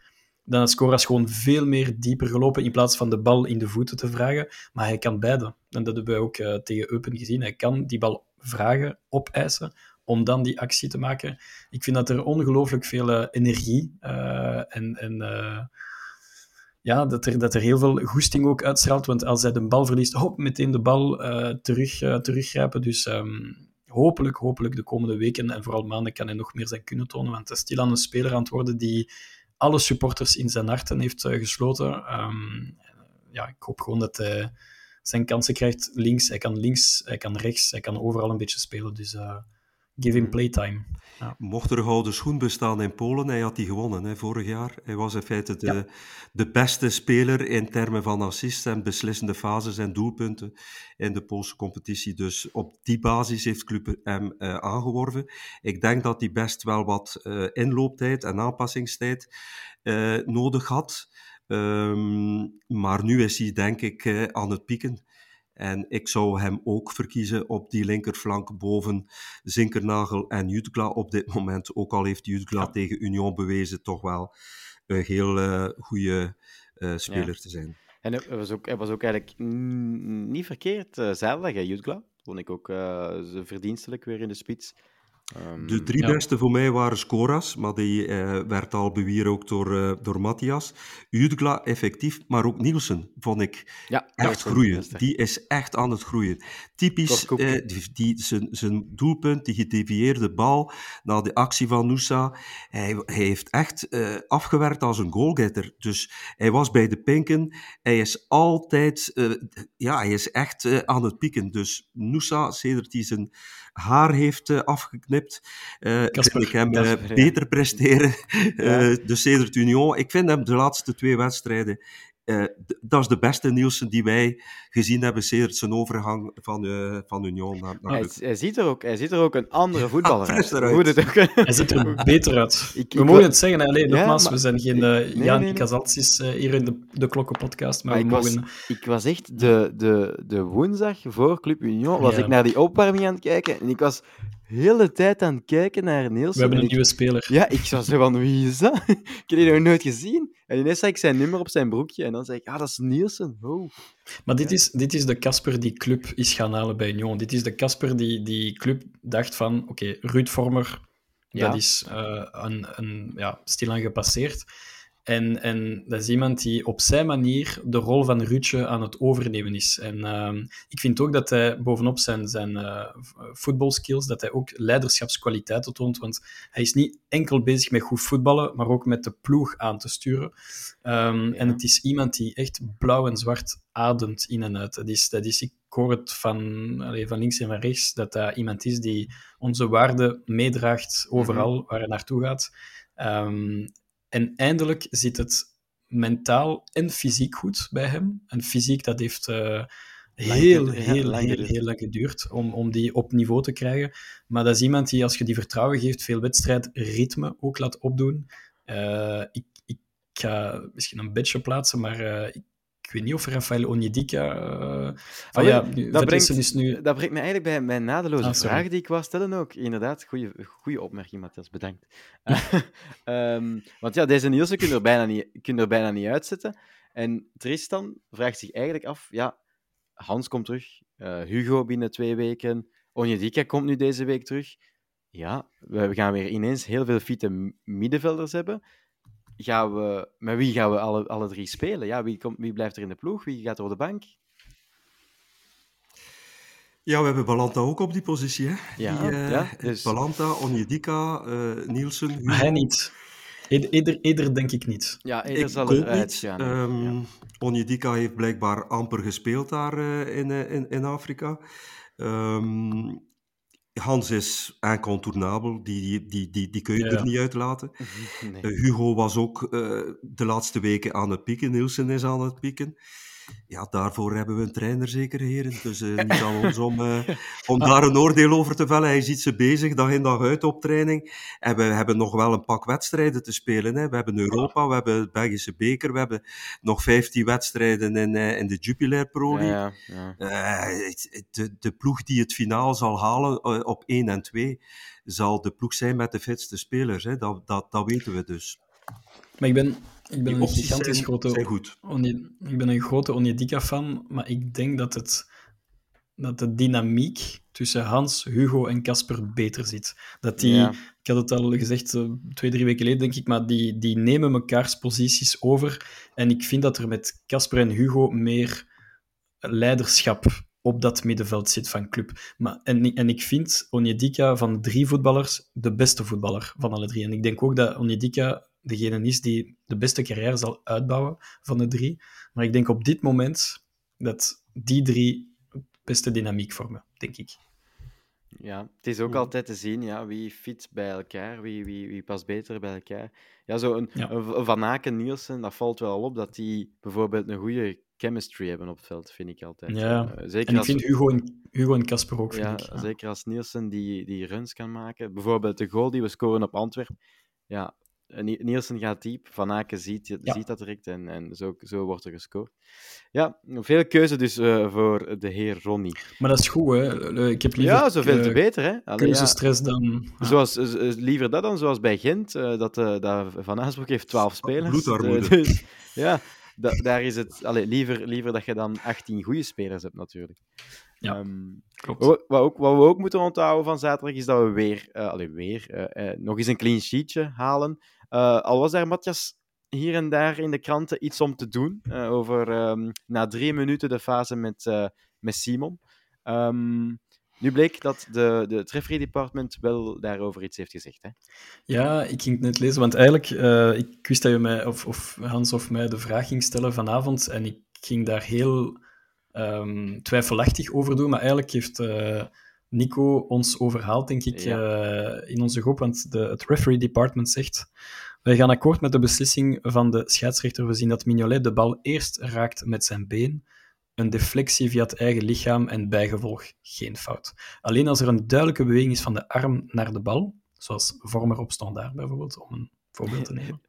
dan had Scoras gewoon veel meer dieper gelopen in plaats van de bal in de voeten te vragen. Maar hij kan beide. En dat hebben wij ook uh, tegen Eupen gezien. Hij kan die bal vragen, opeisen, om dan die actie te maken. Ik vind dat er ongelooflijk veel uh, energie uh, en, en uh, ja, dat er, dat er heel veel goesting ook uitstraalt. Want als hij de bal verliest, hop, meteen de bal terug, teruggrijpen. Dus um, hopelijk, hopelijk de komende weken en vooral maanden kan hij nog meer zijn kunnen tonen. Want hij is stilaan een speler aan het worden die alle supporters in zijn harten heeft gesloten. Um, ja, ik hoop gewoon dat hij zijn kansen krijgt links. Hij kan links, hij kan rechts, hij kan overal een beetje spelen. Dus give him playtime. Ja. Mocht er een gouden schoen bestaan in Polen, hij had die gewonnen hè, vorig jaar. Hij was in feite de, ja. de beste speler in termen van assists en beslissende fases en doelpunten in de Poolse competitie. Dus op die basis heeft Club hem uh, aangeworven. Ik denk dat hij best wel wat uh, inlooptijd en aanpassingstijd uh, nodig had. Um, maar nu is hij denk ik aan het pieken. En ik zou hem ook verkiezen op die linkerflank boven Zinkernagel en Jutgla op dit moment. Ook al heeft Jutgla ja. tegen Union bewezen toch wel een heel uh, goede uh, speler ja. te zijn. En hij was ook, hij was ook eigenlijk niet verkeerd uh, zeilig, Jutgla. Vond ik ook uh, verdienstelijk weer in de spits. Ehm, De drie Ja. beste voor mij waren Scoras, maar die eh, werd al bewierookt door, eh door Matthias. Udgla effectief, maar ook Nielsen vond ik ja, echt groeien. Die is echt aan het groeien. Typisch, eh, die, die, zijn, zijn doelpunt, die gedevieerde bal na de actie van Noosa. Hij, hij heeft echt eh, afgewerkt als een goalgetter. Dus hij was bij de pinken. Hij is altijd, eh, ja, hij is echt eh, aan het pieken. Dus Noosa, sedert hij zijn haar heeft eh, afgeknipt, eh Kasper, ik hem eh, Kasper, ja. beter presteren. Ja. Dus sedert Union, ik vind hem de laatste twee wedstrijden dat is de beste Nielsen die wij gezien hebben sedert zijn overgang van, eh, van Union naar, naar Hij, ziet er ook, hij ziet er ook een andere voetballer uit. Hoe het ook- Hij ziet er beter uit. Ik- we ik mogen het zeggen, hè. Allee, Ja, nogmaals, maar- we zijn geen uh, nee, Jan nee, nee. Ikazaltsis eh, hier in de, de Klokkenpodcast, maar, Maar we ik was, ik was echt de, de, de woensdag voor Club Union, was Ja. ik naar die opwarming aan het kijken en ik was de hele tijd aan het kijken naar Nielsen. We hebben en een ik- nieuwe speler. Ja, ik was zo van, wie is dat? ik heb die nog nooit gezien. En ineens zag ik zijn nummer op zijn broekje en dan zei ik, ah, dat is Nielsen. Oh. Maar dit is, dit is de Casper die club is gaan halen bij Union. Dit is de Casper die die club dacht van, oké, Ruud Vormer, Ja. dat is eh, een, een, ja, stilaan gepasseerd. En, en dat is iemand die op zijn manier de rol van Ruudje aan het overnemen is. En ehm, ik vind ook dat hij bovenop zijn, zijn eh, voetbalskills, dat hij ook leiderschapskwaliteiten toont. Want hij is niet enkel bezig met goed voetballen, maar ook met de ploeg aan te sturen. Ehm, En het is iemand die echt blauw en zwart ademt in en uit. Dat is, dat is, ik hoor het van, van links en van rechts, dat dat iemand is die onze waarden meedraagt overal waar hij naartoe gaat. Ehm, en eindelijk zit het mentaal en fysiek goed bij hem. En fysiek, dat heeft eh, heel, heel, lang heel, geduurd. heel lang geduurd om, om die op niveau te krijgen. Maar dat is iemand die, als je die vertrouwen geeft, veel wedstrijdritme ook laat opdoen. Eh, ik, ik ga misschien een bedje plaatsen, maar eh, ik, ik weet niet of Rafael Onyedika... Ah, ja, nu, dat, brengt, is nu... dat brengt me eigenlijk bij mijn nadeloze Ah, vraag die ik wou stellen ook. Inderdaad, goede opmerking, Matthias, bedankt. Ehm, want ja, deze Nielsen kun je er bijna niet, kun er bijna niet uitzetten. En Tristan vraagt zich eigenlijk af, ja, Hans komt terug, eh, Hugo binnen twee weken, Onyedika komt nu deze week terug. Ja, we gaan weer ineens heel veel fitte middenvelders hebben. Gaan we, met wie gaan we alle, alle drie spelen? Ja, wie, komt, wie blijft er in de ploeg? Wie gaat er op de bank? Ja, we hebben Balanta ook op die positie. Hè? Ja, die, eh, ja, dus- Balanta, Onjedika, eh Nielsen. Hugo. Maar hij niet. Ieder, ieder, denk ik niet. Ja, Ik eerder zal eruit niet. gaan. Ehm ja. Onjedika heeft blijkbaar amper gespeeld daar eh, in, in, in Afrika. Ehm, Hans is incontournabel, die, die, die, die, die kun je Ja. er niet uitlaten. Nee. Eh, Hugo was ook eh, de laatste weken aan het pieken. Nielsen is aan het pieken. Ja, daarvoor hebben we een trainer zeker, heren. Dus eh, niet aan ons om, eh, om daar een oordeel over te vellen. Hij ziet ze bezig, dag in dag uit op training. En we hebben nog wel een pak wedstrijden te spelen. Hè. We hebben Europa, we hebben het Belgische beker, we hebben nog 15 wedstrijden in, eh, in de Jupiler Pro League. Ja, ja. Eh, de, de ploeg die het finaal zal halen op 1 en 2, zal de ploeg zijn met de fitste spelers. Hè. Dat, dat, dat weten we dus. Maar ik ben, ik ben een gigantisch zijn, grote zijn goed. Ik ben een grote Onyedika-fan, maar ik denk dat, het, dat de dynamiek tussen Hans, Hugo en Casper beter zit. Dat die, Ja. ik had het al gezegd eh, twee, drie weken geleden, denk ik, maar die, die nemen mekaars posities over. En ik vind dat er met Casper en Hugo meer leiderschap op dat middenveld zit van club. Maar, en, en ik vind Onyedika van de drie voetballers de beste voetballer van alle drie. En ik denk ook dat Onyedika degene is die de beste carrière zal uitbouwen van de drie. Maar ik denk op dit moment dat die drie het beste dynamiek vormen, denk ik. Ja, het is ook altijd te zien ja, wie fit bij elkaar, wie, wie, wie past beter bij elkaar. Ja, zo een, Ja. een Van Aken, Nielsen, dat valt wel op dat die bijvoorbeeld een goede chemistry hebben op het veld, vind ik altijd. Ja. Eh, zeker En ik als, vind Hugo en, Hugo en Casper ook, vind ja, ik. Ja. zeker als Nielsen die, die runs kan maken. Bijvoorbeeld de goal die we scoren op Antwerpen. Ja, Nielsen gaat diep, Van Aken ziet, Ja. ziet dat direct en, en zo, zo wordt er gescoord. Ja, veel keuze dus eh, voor de heer Ronnie. Maar dat is goed, hè. Eh, Ik heb liever Ja, zoveel eh, te beter, hè? Allee, ja. keuzestress dan... ja. Zoals, eh, eh, liever dat dan zoals bij Gent, eh, dat, eh, dat Van Aasbroek heeft 12 spelers. bloedarmoede. Eh, dus, ja, da- daar is het allee, liever, liever dat je dan 18 goede spelers hebt, natuurlijk. Ja, Ehm, Klopt. wat, wat, ook, wat we ook moeten onthouden van zaterdag is dat we weer, eh, allee, weer eh, eh, nog eens een clean sheetje halen. Eh, al was daar Matthias hier en daar in de kranten iets om te doen eh, over ehm, na drie minuten de fase met, eh, met Simon. Ehm, nu bleek dat de, de, het department wel daarover iets heeft gezegd. Hè? Ja, ik ging het net lezen, want eigenlijk, ik wist dat je mij, of, of Hans of mij de vraag ging stellen vanavond, en ik ging daar heel ehm, twijfelachtig over doen, maar eigenlijk heeft Nico ons overhaald, denk ik, eh, in onze groep, want de, het referee department zegt, wij gaan akkoord met de beslissing van de scheidsrechter. We zien dat Mignolet de bal eerst raakt met zijn been, een deflectie via het eigen lichaam en bijgevolg geen fout. Alleen als er een duidelijke beweging is van de arm naar de bal, zoals vormer op standaard bijvoorbeeld, om een voorbeeld te nemen,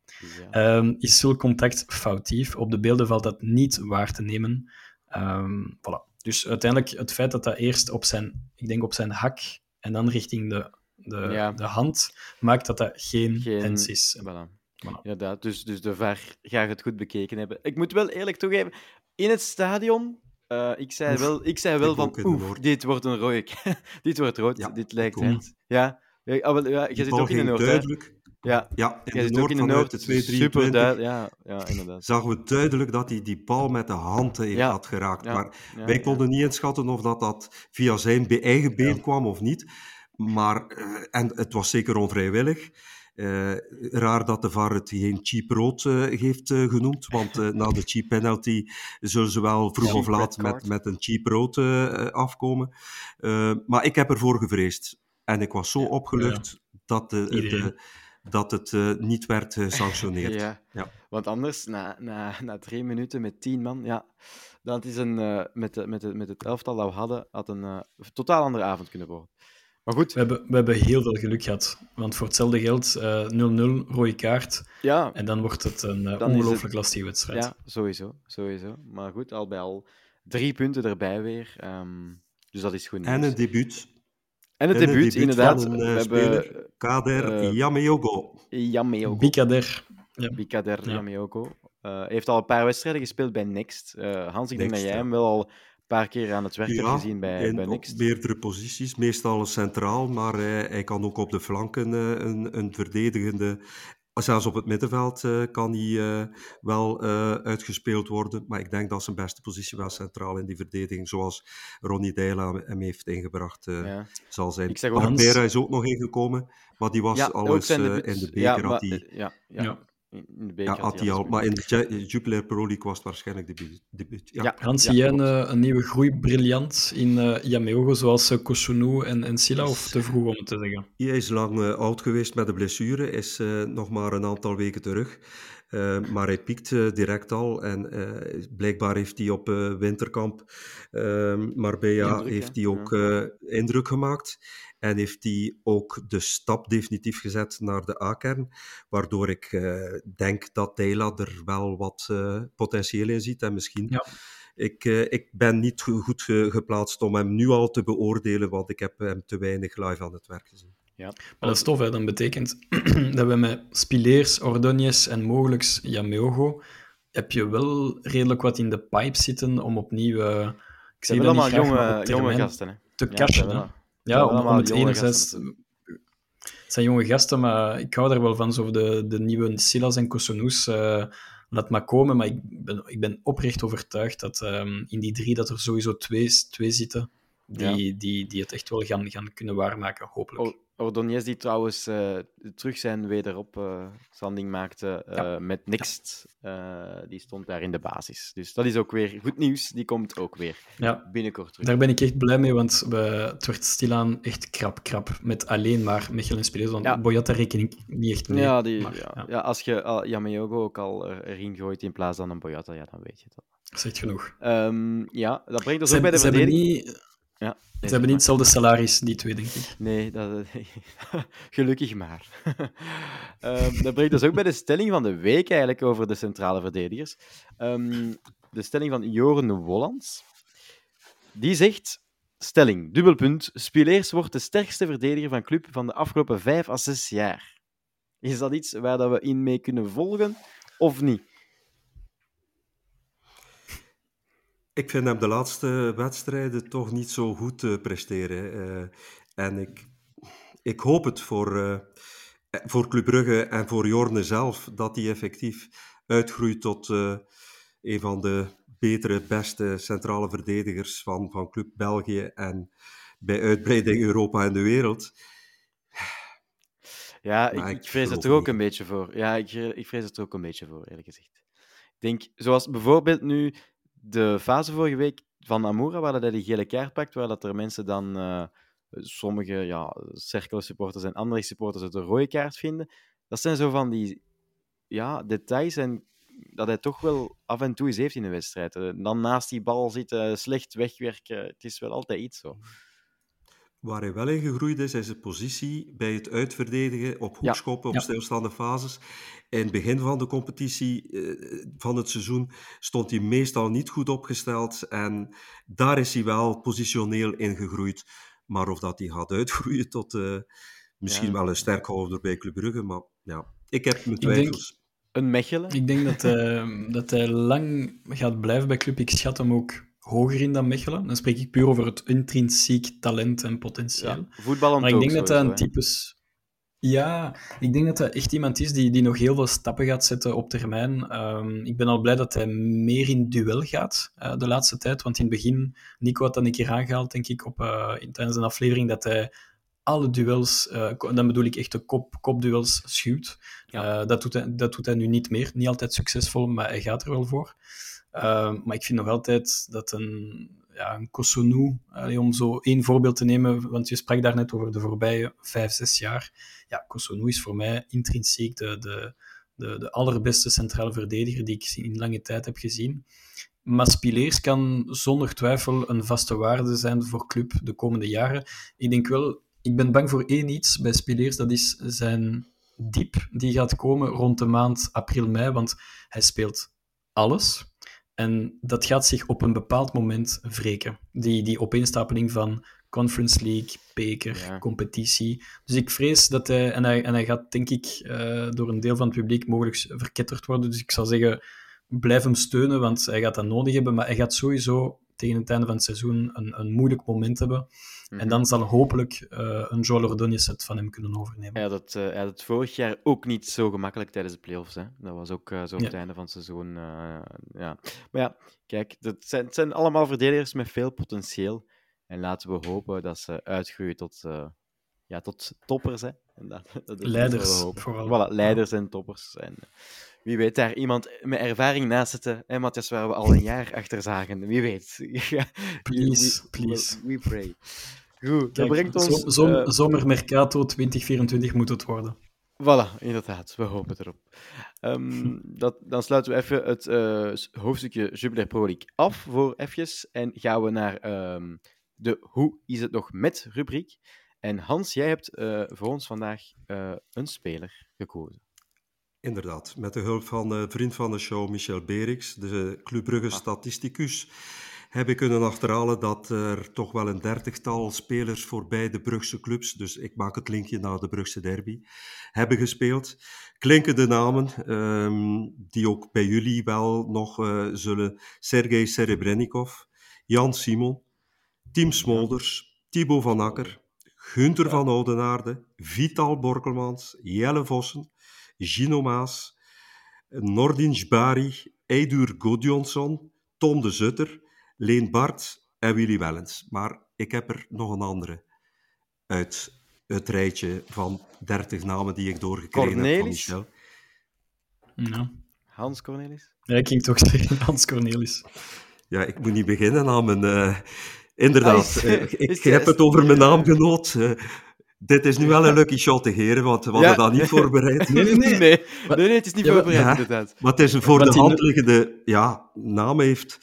Ja. ehm, is zulk contact foutief. Op de beelden valt dat niet waar te nemen. Ehm, voilà. Dus uiteindelijk het feit dat dat eerst op zijn, ik denk op zijn hak en dan richting de, de, Ja. de hand, maakt dat dat geen, Geen- hens is. Voilà. Voilà. Inderdaad, dus, dus de VAR gaat het goed bekeken hebben. Ik moet wel eerlijk toegeven, in het stadion, eh, ik zei Oef, wel, ik zei wel ik van, oef, dit wordt een rode dit wordt rood, Ja, dit lijkt het. Ja, ja, ah, wel, ja je zit ook in de ging Noord, duidelijk. Ja, Ja, in jij de Noord in de vanuit Noord, de super 223 duidelijk. Ja, ja, inderdaad. zagen we duidelijk dat hij die bal met de hand Ja. had geraakt. Ja, Maar ja, wij ja. konden niet inschatten of dat, dat via zijn eigen been kwam of niet. Maar, eh, en het was zeker onvrijwillig. Eh, raar dat de VAR het geen cheap rood eh, heeft genoemd, want eh, na de cheap penalty zullen ze wel vroeg Cheap of laat met, met een cheap rood afkomen. Eh, maar ik heb ervoor gevreesd. En ik was zo Ja. opgelucht dat, de, de, dat het eh, niet werd gesanctioneerd. Ja. Ja. want anders, na, na, na drie minuten met tien man, ja, dat is een, eh, met, de, met, de, met het elftal dat we hadden, had een eh, totaal andere avond kunnen worden. Maar goed, We hebben, we hebben heel veel geluk gehad. Want voor hetzelfde geld eh, 0-0, rode kaart. ja, En dan wordt het een eh, ongelooflijk het- lastige wedstrijd. Ja, sowieso, sowieso. Maar goed, al bij al drie punten erbij weer. ehm, dus dat is goed nieuws. En een debuut. En het en debuut, debuut inderdaad. van een, we eh, hebben Kader eh, Yameogo. Yameoko. Bikader. Bikader Ja. Yameoko. Eh, heeft al een paar wedstrijden gespeeld bij Next. Eh, Hans, ik denk dat jij ja. hem wel al een paar keer aan het werk hebt Ja, gezien bij, bij op Next. meerdere posities, meestal centraal, maar hij, hij kan ook op de flanken eh, een, een verdedigende... Zelfs op het middenveld eh, kan hij eh, wel eh, uitgespeeld worden, maar ik denk dat zijn beste positie wel centraal in die verdediging, zoals Ronnie Deila hem heeft ingebracht, eh, Ja. zal zijn. Ik zeg is ook nog ingekomen, maar die was Ja, al eens eh, in de beker. Ja, had eh, ja, ja. Ja. In de had hij al, maar in de Jupiler Pro League was het waarschijnlijk debuut. debuut. Ja. Ja. Hans, Ja, zie jij een, een nieuwe groeibriljant in eh Yameogo, zoals uh, Kosunu en, en Silla, of te vroeg om het te zeggen? Hij is lang eh, oud geweest met de blessure, is eh, nog maar een aantal weken terug. Eh, maar hij piekt direct al en eh, blijkbaar heeft hij op eh, winterkamp ehm Marbella Indruk, heeft hij ook eh, indruk gemaakt. En heeft hij ook de stap definitief gezet naar de A-kern, waardoor ik eh, denk dat Deila er wel wat eh, potentieel in ziet. En misschien Ja. ik, eh, ik ben niet go- goed ge- geplaatst om hem nu al te beoordelen, want ik heb hem te weinig live aan het werk gezien. Ja. Maar dat is tof, hè. dat betekent dat we met Spileers, Ordonez en mogelijk Yameogo heb je wel redelijk wat in de pipe zitten om opnieuw, ik zeg dat allemaal jonge, op jonge gasten. Hè. te Ja, cashen. Ja, om, om het enerzijds... zijn jonge gasten, maar ik hou daar wel van, zo de, de nieuwe Silas en Kosonous. eh laat maar komen, maar ik ben, ik ben oprecht overtuigd dat ehm, in die drie dat er sowieso twee, twee zitten die, die, die het echt wel gaan, gaan kunnen waarmaken, hopelijk. Ordonez, die trouwens eh, terug zijn wederop eh standing maakte Ja. met Next, eh, die stond daar in de basis. Dus dat is ook weer goed nieuws. Die komt ook weer Ja, binnenkort terug. daar ben ik echt blij mee, want we, het werd stilaan echt krap, krap. Met alleen maar Mechelen en Spileers, want Ja. Boyata reken ik niet echt mee. ja, die, maar, ja, ja. als je uh, ook al er- erin gooit in plaats van een Boyata, ja, dan weet je het al. Dat is echt genoeg. Ehm, ja, dat brengt ons ook bij de verdediging. Ja, ze hebben niet hetzelfde salaris, die twee, denk ik. Nee, dat, gelukkig maar. Ehm, dat brengt ons ook bij de stelling van de week eigenlijk over de centrale verdedigers. Ehm, de stelling van Joren Wollands. Die zegt, stelling, dubbelpunt, Spileers wordt de sterkste verdediger van club van de afgelopen vijf à zes jaar. Is dat iets waar dat we in mee kunnen volgen, of niet? Ik vind hem de laatste wedstrijden toch niet zo goed uh, presteren. Uh, en ik, ik hoop het voor, uh, voor Club Brugge en voor Jorne zelf, dat hij effectief uitgroeit tot een van de betere, beste centrale verdedigers van, van Club België en bij uitbreiding Europa en de wereld. Ja, ik, ik, vrees het er ook een beetje voor. Ja, ik, ik vrees het er ook een beetje voor, eerlijk gezegd. Ik denk, zoals bijvoorbeeld nu de fase vorige week van Amoura, waar hij die gele kaart pakt, waar dat er mensen dan, uh, sommige ja, supporters en andere supporters het een rode kaart vinden. Dat zijn zo van die ja, details en dat hij toch wel af en toe eens heeft in een wedstrijd. Eh, dan naast die bal zitten, slecht wegwerken, het is wel altijd iets zo. Waar hij wel in gegroeid is, is zijn positie bij het uitverdedigen op hoekschoppen, op stilstaande fases. In het begin van de competitie uh, van het seizoen stond hij meestal niet goed opgesteld. En daar is hij wel positioneel in gegroeid. Maar of dat hij gaat uitgroeien tot uh, misschien wel een sterkhouder bij Club Brugge, maar ja, ik heb mijn twijfels. Een Mechelen? Ik denk dat, uh, dat hij lang gaat blijven bij Club. Ik schat hem ook hoger in dan Mechelen. Dan spreek ik puur over het intrinsiek talent en potentieel. Ja, maar ik denk dat hij een types... Ja, ik denk dat hij echt iemand is die, die nog heel veel stappen gaat zetten op termijn. Um, ik ben al blij dat hij meer in duel gaat uh, de laatste tijd. Want in het begin, Nico had dat een keer aangehaald, denk ik, op, uh, tijdens een aflevering, dat hij alle duels, uh, dan bedoel ik echt de kop, kopduels, schuwt. Ja. dat, doet hij, dat doet hij nu niet meer. Niet altijd succesvol, maar hij gaat er wel voor. Ehm, maar ik vind nog altijd dat een, ja, een om zo één voorbeeld te nemen, want je sprak daar net over de voorbije vijf, zes jaar. Ja, Kosonou is voor mij intrinsiek de, de, de, allerbeste centrale verdediger die ik in lange tijd heb gezien. Maar Spileers kan zonder twijfel een vaste waarde zijn voor club de komende jaren. Ik denk wel, ik ben bang voor één iets bij Spileers, dat is zijn diep die gaat komen rond de maand april, mei, want hij speelt alles. En dat gaat zich op een bepaald moment wreken. Die, die opeenstapeling van Conference League, beker, competitie. Dus ik vrees dat hij en, hij... en hij gaat, denk ik, uh, door een deel van het publiek mogelijk verketterd worden. Dus ik zou zeggen, blijf hem steunen, want hij gaat dat nodig hebben. Maar hij gaat sowieso tegen het einde van het seizoen een, een moeilijk moment hebben. En mhm. dan zal hopelijk uh, een Joel Ordonez het van hem kunnen overnemen. Ja, dat, uh, hij had het vorig jaar ook niet zo gemakkelijk tijdens de playoffs. Hè. Dat was ook uh, zo op het einde van het seizoen. ja. Maar ja, kijk, dat zijn, het zijn allemaal verdedigers met veel potentieel. En laten we hopen dat ze uitgroeien tot, ja, tot toppers. Hè. En dat, dat leiders, vooral. Voilà, leiders en toppers. En, wie weet daar iemand met ervaring naast zitten, hè, Matthias, waar we al een jaar achter zagen. Wie weet. please, we, please. We, pray. Goed, dat brengt ons... Zom, uh, zomermercato 2024 moet het worden. Voilà, inderdaad. We hopen erop. Um, dat, dan sluiten we even het uh, hoofdstukje Jubilair Pro League af voor even. En gaan we naar um, de Hoe is het nog met rubriek. En Hans, jij hebt uh, voor ons vandaag een speler gekozen. Inderdaad, met de hulp van de vriend van de show, Michel Berix, de Club Brugge ah. statisticus, heb ik kunnen achterhalen dat er toch wel een dertigtal spelers voor beide Brugse clubs, dus ik maak het linkje naar de Brugse derby, hebben gespeeld. Klinkende namen, um, die ook bij jullie wel nog uh, zullen, Sergej Serebrennikov, Jan Simon, Tim Smolders, Thibaut van Akker, Gunther van Oudenaarde, Vital Borkelmans, Jelle Vossen, Gino Maas, Nordin Jbari, Eidur Godjonsson, Tom de Zutter, Leen Bart en Willy Wellens. Maar ik heb er nog een andere uit het rijtje van 30 namen die ik doorgekregen heb van Michel. Hans Cornelis? Ja, ik ging toch zeggen Hans Cornelis. Ja, ik moet niet beginnen aan mijn... Uh, inderdaad, ah, is, ik, ik heb het over mijn naamgenoot. Uh, dit is nu wel een lucky shot, heren, want we hadden ja. dat niet voorbereid. Nee, nee, nee. nee, nee, het is niet voorbereid, inderdaad. Maar het is een voor de hand liggende ja, naam heeft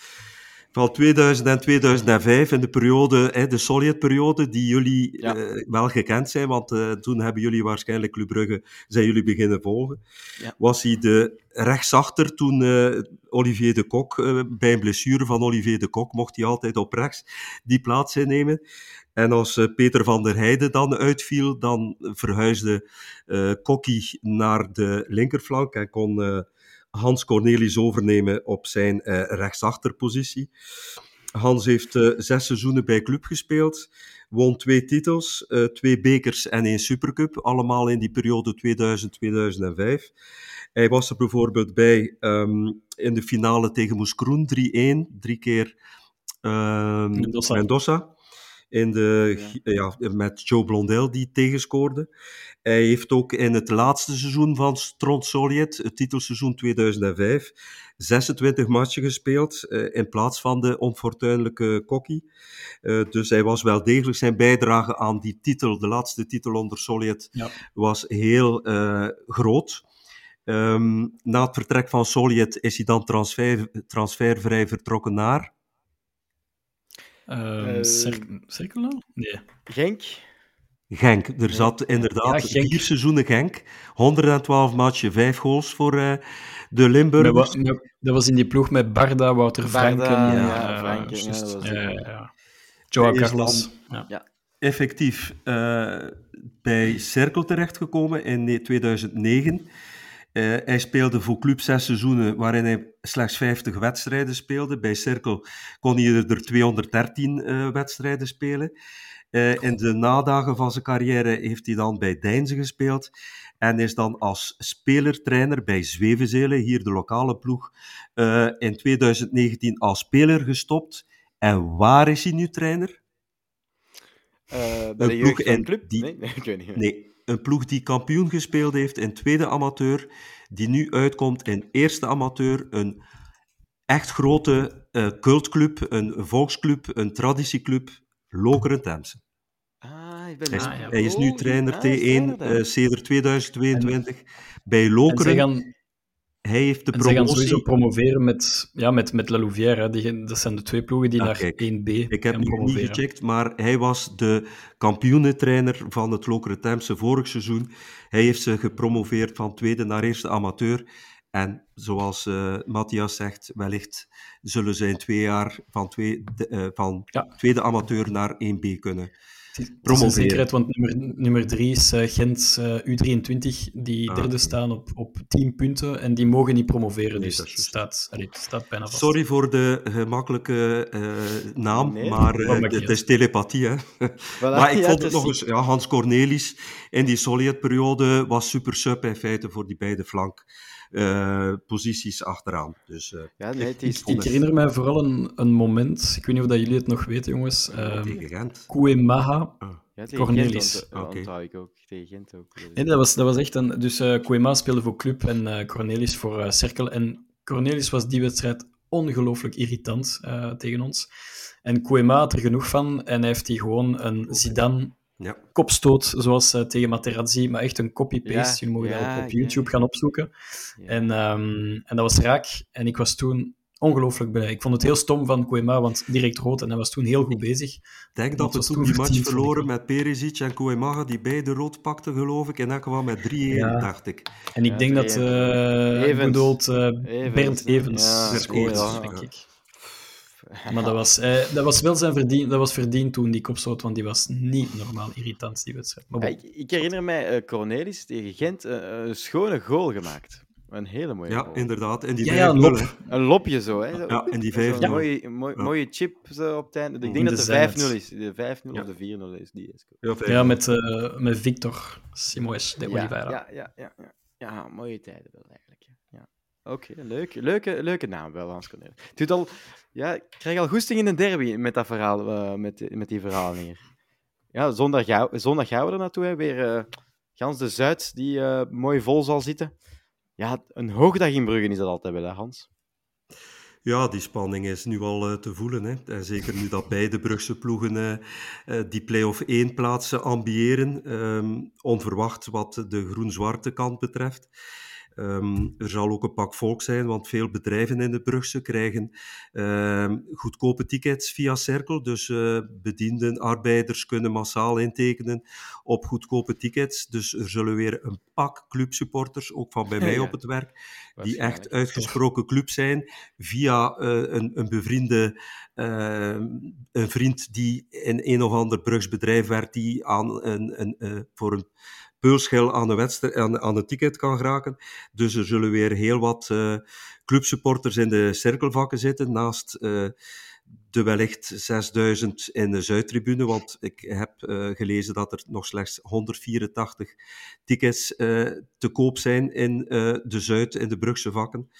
van 2000 en 2005, in de periode, hè, de Sovjet-periode, die jullie ja. uh, wel gekend zijn, want uh, toen hebben jullie waarschijnlijk Club Brugge, zijn jullie beginnen volgen. Ja. Was hij de rechtsachter toen uh, Olivier de Kok, bij een blessure van Olivier de Kok, mocht hij altijd op rechts die plaats innemen. En als Peter van der Heijden dan uitviel, dan verhuisde uh, Kokkie naar de linkerflank en kon Hans Cornelis overnemen op zijn uh, rechtsachterpositie. Hans heeft zes seizoenen bij club gespeeld, won twee titels, twee bekers en één supercup, allemaal in die periode 2000-2005. Hij was er bijvoorbeeld bij um, in de finale tegen Moeskroen, 3-1, drie keer um, Mendoza. Mendoza. In de, ja. ja. met Joe Blondel die tegenscoorde. Hij heeft ook in het laatste seizoen van Stront Solid, het titelseizoen 2005, 26 matchen gespeeld uh, in plaats van de onfortuinlijke Kokkie. Uh, dus hij was wel degelijk zijn bijdrage aan die titel, de laatste titel onder Solid, ja. was heel uh, groot. Um, na het vertrek van Solid is hij dan transfer, transfervrij vertrokken naar Cirkel? Nee. Genk? Genk. Er zat inderdaad ja, vier seizoenen Genk. 112 matchen, vijf goals voor uh, de Limburgers. dat was in die ploeg met Barda, Wouter Franken. Ja, ja, Franken, ja, just, ja, ja. Joao Carlos. Dan, ja. Effectief uh, bij Cirkel terechtgekomen in 2009. Uh, hij speelde voor club zes seizoenen waarin hij slechts 50 wedstrijden speelde. Bij Cirkel kon hij er 213 uh, wedstrijden spelen. Uh, in de nadagen van zijn carrière heeft hij dan bij Deinze gespeeld en is dan als spelertrainer bij Zwevenzelen, hier de lokale ploeg, in 2019 als speler gestopt. En waar is hij nu trainer? Bij de ploeg in club? Die, nee, nee, ik weet niet. Nee, een ploeg die kampioen gespeeld heeft in tweede amateur, die nu uitkomt in eerste amateur. Een echt grote uh, cultclub, een volksclub, een traditieclub, Lokeren Temse. Ah, ik ben hij, is, ah, ja. hij is nu trainer T1 uh, sedert 2022 en, bij Lokeren. Hij heeft de en promotie... ze gaan sowieso promoveren met, ja, met, met La Louvière. Die, dat zijn de twee ploegen die ah, naar kijk, 1B Ik heb niet, niet gecheckt, maar hij was de kampioenentrainer van het Lokeren Temse vorig seizoen. Hij heeft ze gepromoveerd van tweede naar eerste amateur. En zoals uh, Matthias zegt, wellicht zullen ze in twee jaar van, twee, de, uh, van ja. tweede amateur naar 1B kunnen promoveren. zekerheid, want nummer, nummer drie is uh, Gent U23, die ah, derde staan op, op 10 punten en die mogen niet promoveren. Nee, dus het staat, allee, het staat bijna vast. Sorry voor de gemakkelijke naam, nee, maar het is telepathie. Hè? Voilà, maar ik ja, vond het nog eens, ja, Hans Cornelis in die Solid-periode was super sub in feite voor die beide flank uh, posities achteraan. Dus, uh, ja, nee, het is, ik, ik herinner mij vooral een, een moment, ik weet niet of dat jullie het nog weten, jongens. Uh, tegen Gent. Kuemaha. Oh. Ja, Cornelis. Okay. ik ook. Tegen Gent ook. Nee, dat, was, dat was echt een... Dus uh, Kuema speelde voor Club en uh, Cornelis voor uh, Cirkel. En Cornelis was die wedstrijd ongelooflijk irritant uh, tegen ons. En Kuema had er genoeg van en hij heeft die gewoon een Zidane ja. kopstoot, zoals uh, tegen Materazzi, maar echt een copy-paste. Ja, Jullie mogen ja, dat op YouTube gaan opzoeken. En, um, en dat was raak. En ik was toen ongelooflijk blij. Ik vond het heel stom van Koema, want direct rood en hij was toen heel goed bezig. Ik denk dat we toen die match verloren met Perisic en Koema, die beide rood pakten, geloof ik. En elk geval met 3-1, dacht ik. En ik denk dat uh, Evans. Bedoeld, uh, Evans. Bernd Evans ja, scoort, denk ik. Maar dat was, eh, dat was wel zijn verdiend, dat was verdiend toen, die kopstoot, want die was niet normaal irritant, die wedstrijd. Maar bon. ik, ik, herinner mij uh, Cornelis tegen Gent uh, een schone goal gemaakt. Een hele mooie ja, goal. inderdaad. En die ja, ja, een, lop. een lopje zo, hè. Ja, en die 5 Een mooie, mooie, chip zo op het einde. Ik denk de dat de 5-0 is. De 5-0 ja. of de 4-0 is. Die is ja, ja, met, uh, met Victor Simoes de Oliveira. Ja, ja, ja, ja, ja. mooie tijden wel eigenlijk. Oké, leuk. Leuke, leuke naam wel, Hans Cornelis. doet al, ja, ik krijg al goesting in een derby met, dat verhaal, met, met die verhalen hier. Ja, zondag, gaan, zondag gaan we er naartoe. Weer uh, gans de Zuid die uh, mooi vol zal zitten. Ja, een hoogdag in Bruggen is dat altijd wel, Hans? Ja, die spanning is nu al te voelen. Hè. En zeker nu dat beide Brugse ploegen die play-off 1 plaatsen ambiëren. Um, onverwacht wat de groen-zwarte kant betreft. Um, er zal ook een pak volk zijn, want veel bedrijven in de Brugse krijgen um, goedkope tickets via Cirkel. Dus uh, bedienden, arbeiders kunnen massaal intekenen op goedkope tickets. Dus er zullen weer een pak clubsupporters, ook van bij mij ja. op het werk, die echt uitgesproken club zijn, via uh, een, een, bevriende uh, een vriend die in een of ander Brugsbedrijf werkt, die aan een, een, voor een peulschil aan, de aan, aan het ticket kan geraken. Dus er zullen weer heel wat uh, clubsupporters in de cirkelvakken zitten, naast uh, de wellicht 6000 in de Zuidtribune, want ik heb uh, gelezen dat er nog slechts 184 tickets te koop zijn in de Zuid, in de Brugse vakken.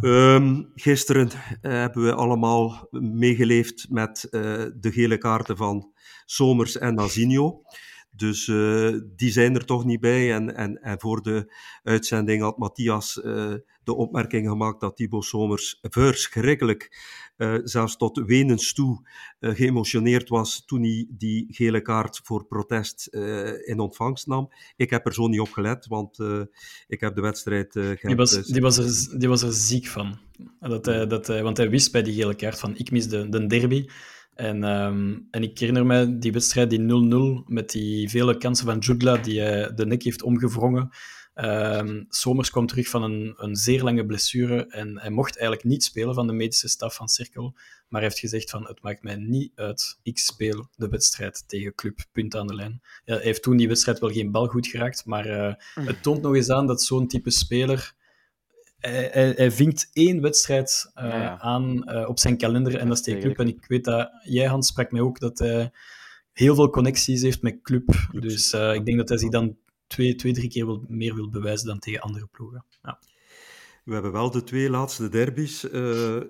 Um, gisteren hebben we allemaal meegeleefd met de gele kaarten van Somers en Nazinho. Dus uh, die zijn er toch niet bij. En, en, en voor de uitzending had Matthias uh, de opmerking gemaakt dat Thibaut Somers verschrikkelijk, uh, zelfs tot wenens toe, geëmotioneerd was toen hij die gele kaart voor protest in ontvangst nam. Ik heb er zo niet op gelet, want ik heb de wedstrijd... die, was, die, was er, die was er ziek van. Dat, dat, want hij wist bij die gele kaart van ik mis de, de derby. En, um, en ik herinner me die wedstrijd, die 0-0, met die vele kansen van Judla, die hij de nek heeft omgevrongen. Um, Somers kwam terug van een, een zeer lange blessure en hij mocht eigenlijk niet spelen van de medische staf van Cirkel, maar hij heeft gezegd van het maakt mij niet uit, ik speel de wedstrijd tegen Club, punt aan de lijn. Ja, hij heeft toen die wedstrijd wel geen bal goed geraakt, maar uh, het toont nog eens aan dat zo'n type speler hij, hij, hij, vinkt één wedstrijd uh, ja, ja. aan uh, op zijn kalender en dat is tegen Club. En ik weet dat jij, Hans, sprak mij ook dat hij heel veel connecties heeft met Club. Dus uh, ik denk dat hij zich dan twee, twee drie keer wil, meer wil bewijzen dan tegen andere ploegen. Ja. We hebben wel de twee laatste derbies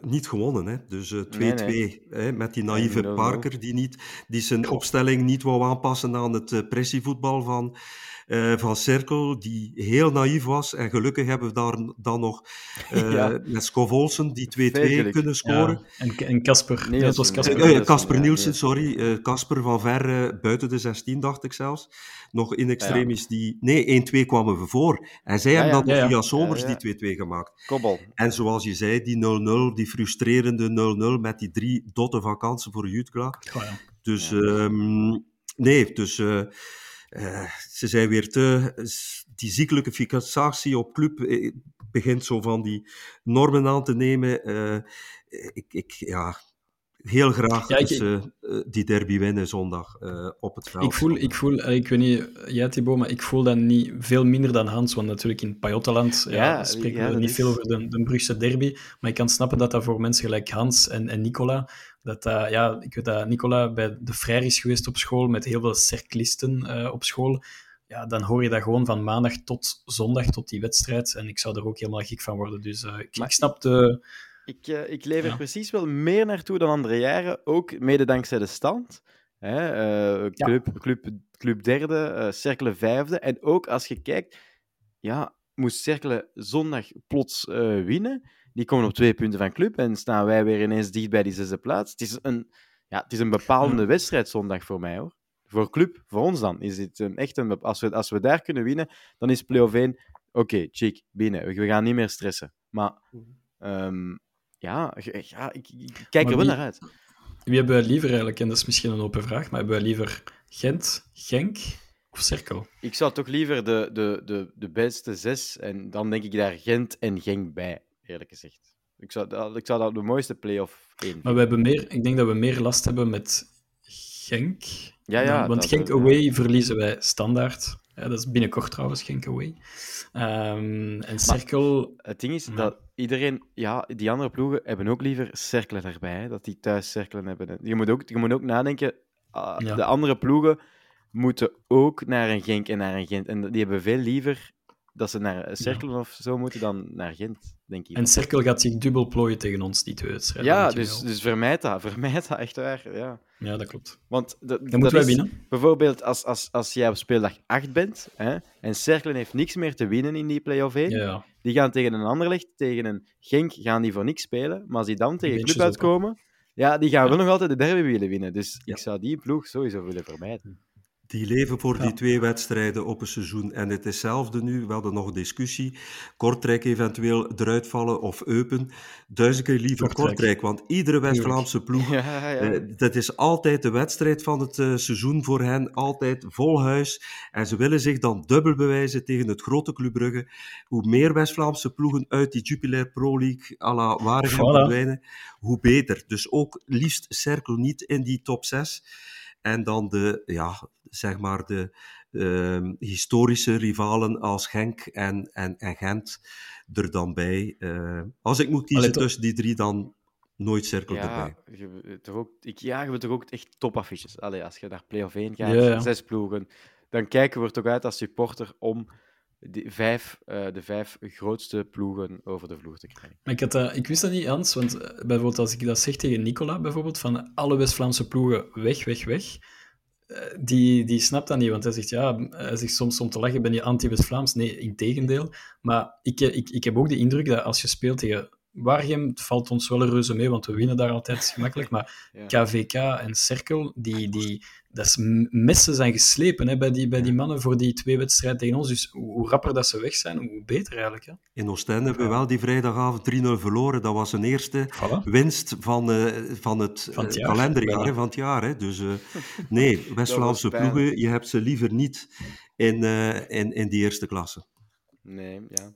niet gewonnen. Hè? Dus 2-2 nee, nee. met die naïeve nee, Parker die, niet, die zijn opstelling niet wou aanpassen aan het pressievoetbal van uh, van Cirkel, die heel naïef was. En gelukkig hebben we daar dan nog uh, ja. met Skov Olsen, die 2-2 kunnen scoren. Ja. En Casper. Nee, dat was Casper. Casper uh, Nielsen, sorry. Casper van ver buiten de 16, dacht ik zelfs. Nog in extremis die... Nee, 1-2 kwamen we voor. En zij hebben dan via Somers die 2-2 gemaakt. Kobbel. En zoals je zei, die 0-0, die frustrerende 0-0 met die drie dotte vakantie voor Jutgla. Oh, dus... Um, nee, dus... Uh, ze zijn weer te. Die ziekelijke fixatie op club eh, begint zo van die normen aan te nemen. Uh, ik, ik, ja, heel graag ja, ik, dus, uh, die derby winnen zondag uh, op het veld. Ik voel, ik voel, ik weet niet, jij Thibaut, maar ik voel dat niet veel minder dan Hans, want natuurlijk in Pajottenland ja, ja, spreken ja, we niet is... veel over de, de Brugse derby, maar ik kan snappen dat dat voor mensen gelijk Hans en, en Nicola, dat uh, ja, ik weet dat Nicola bij de Vrij is geweest op school, met heel veel cirklisten op school, ja, dan hoor je dat gewoon van maandag tot zondag, tot die wedstrijd, en ik zou er ook helemaal gek van worden, dus ik, maar... ik snap de ik, ik leef er ja. precies wel meer naartoe dan andere jaren, ook mede dankzij de stand. Hè, club, ja. club, club derde, Cerkelen vijfde. En ook als je kijkt, ja, moest Cerkelen zondag plots winnen. Die komen op twee punten van club en staan wij weer ineens dicht bij die zesde plaats. Het is een, ja, het is een bepalende wedstrijd zondag voor mij hoor. Voor club, voor ons dan, is het een, echt een. Als we, als we daar kunnen winnen, dan is play-off 1. Oké, okay, chic, binnen. We gaan niet meer stressen. Maar um, ja, ja ik, ik kijk maar er wel wie, naar uit. Wie hebben wij liever eigenlijk? En dat is misschien een open vraag, maar hebben wij liever Gent, Genk of Cerkel? Ik zou toch liever de, de, de, de beste zes en dan denk ik daar Gent en Genk bij, eerlijk gezegd. Ik zou, dat, ik zou dat de mooiste play-off één. Maar we hebben meer, ik denk dat we meer last hebben met Genk. Ja, ja. Want Genk away ja. verliezen wij standaard. Ja, dat is binnenkort trouwens, Genk away. Um, en Cerkel... het ding is dat iedereen, ja, die andere ploegen hebben ook liever cirkelen erbij, hè, dat die thuis cirkelen hebben. Je moet ook, je moet ook nadenken, uh, ja. de andere ploegen moeten ook naar een Genk en naar een Gent. En die hebben veel liever dat ze naar Cirkel ja. of zo moeten dan naar Gent, denk ik. En Cirkel gaat zich dubbel plooien tegen ons, die twee wedstrijden. Ja, dus, dus vermijd dat. Vermijd dat, echt waar. Ja, ja dat klopt. Want dan moeten wij winnen. Bijvoorbeeld als, als, als jij op speeldag 8 bent hè, en Cirkel heeft niks meer te winnen in die play-off 1, ja, ja. die gaan tegen een Anderlecht, tegen een Genk, gaan die voor niks spelen. Maar als die dan tegen Club uitkomen, ja, die gaan wel nog altijd de derby willen winnen. Dus ik zou die ploeg sowieso willen vermijden. Die leven voor ja. die twee wedstrijden op een seizoen. En het is hetzelfde nu. We hadden nog een discussie. Kortrijk eventueel eruit vallen of Eupen. Duizend keer liever Kortrijk, Kortrijk want iedere West-Vlaamse ploeg. Ja, ja. Eh, dat is altijd de wedstrijd van het uh, seizoen voor hen. Altijd vol huis. En ze willen zich dan dubbel bewijzen tegen het grote Club Brugge. Hoe meer West-Vlaamse ploegen uit die Jupiler Pro League à la Waregem verdwijnen, hoe beter. Dus ook liefst cirkel niet in die top 6. En dan de, ja, zeg maar de ehm, historische rivalen als Genk en, en, en Gent er dan bij. Eh, als ik moet kiezen Allee, tussen die drie, dan nooit cirkel Ja, erbij. je, toch ook, ik jagen we toch ook echt topaffiches. Allee, als je naar play-off 1 gaat, Ja, ja. zes ploegen, dan kijken we er toch uit als supporter om die vijf, eh, de vijf grootste ploegen over de vloer te krijgen. Ik, had ik wist dat niet, Hans, want eh, bijvoorbeeld als ik dat zeg tegen Nicola, bijvoorbeeld, van alle West-Vlaamse ploegen weg, weg, weg, eh, die, die snapt dat niet, want hij zegt, ja, hij zegt soms om te lachen, ben je anti-West-Vlaams? Nee, in tegendeel. Maar ik, ik, ik heb ook de indruk dat als je speelt tegen Waregem, het valt ons wel reuze mee, want we winnen daar altijd gemakkelijk, maar Ja. KVK en Cerkel, die, die, dat is, messen zijn geslepen hè, bij, die, bij die mannen voor die twee wedstrijden tegen ons. Dus hoe, hoe rapper dat ze weg zijn, hoe beter eigenlijk. Hè. In Oostende hebben we wel die vrijdagavond 3-0 verloren. Dat was een eerste Voilà. winst van, eh, van het, Van het eh, jaar. kalenderjaar, van het jaar. Hè. Dus eh, nee, West-Vlaamse ploegen, je hebt ze liever niet in, eh, in, in die eerste klasse. Nee, ja.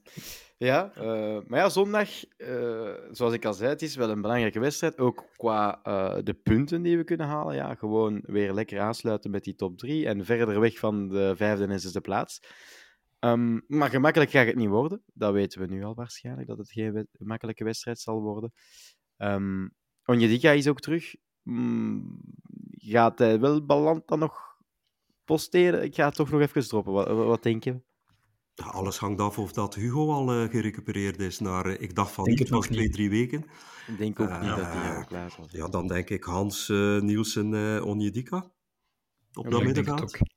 Ja, eh, maar ja, zondag, eh, zoals ik al zei, het is wel een belangrijke wedstrijd. Ook qua eh, de punten die we kunnen halen. Ja, gewoon weer lekker aansluiten met die top 3 en verder weg van de vijfde en zesde plaats. Ehm, maar gemakkelijk gaat het niet worden. Dat weten we nu al waarschijnlijk, dat het geen makkelijke wedstrijd zal worden. Ehm Onjedika is ook terug. Mm, gaat hij wel Ballant dan nog posteren? Ik ga het toch nog even droppen. Wat, wat denk je? Ja, alles hangt af of dat Hugo al eh, gerecupereerd is naar, eh, ik dacht van Denk niet, het was nog twee, niet. drie weken. Ik denk ook niet dat hij Eh, al klaar was. Ja, dan denk ik Hans eh, Nielsen eh Onjedika op Ja, dat ik denk het middenveld. ook.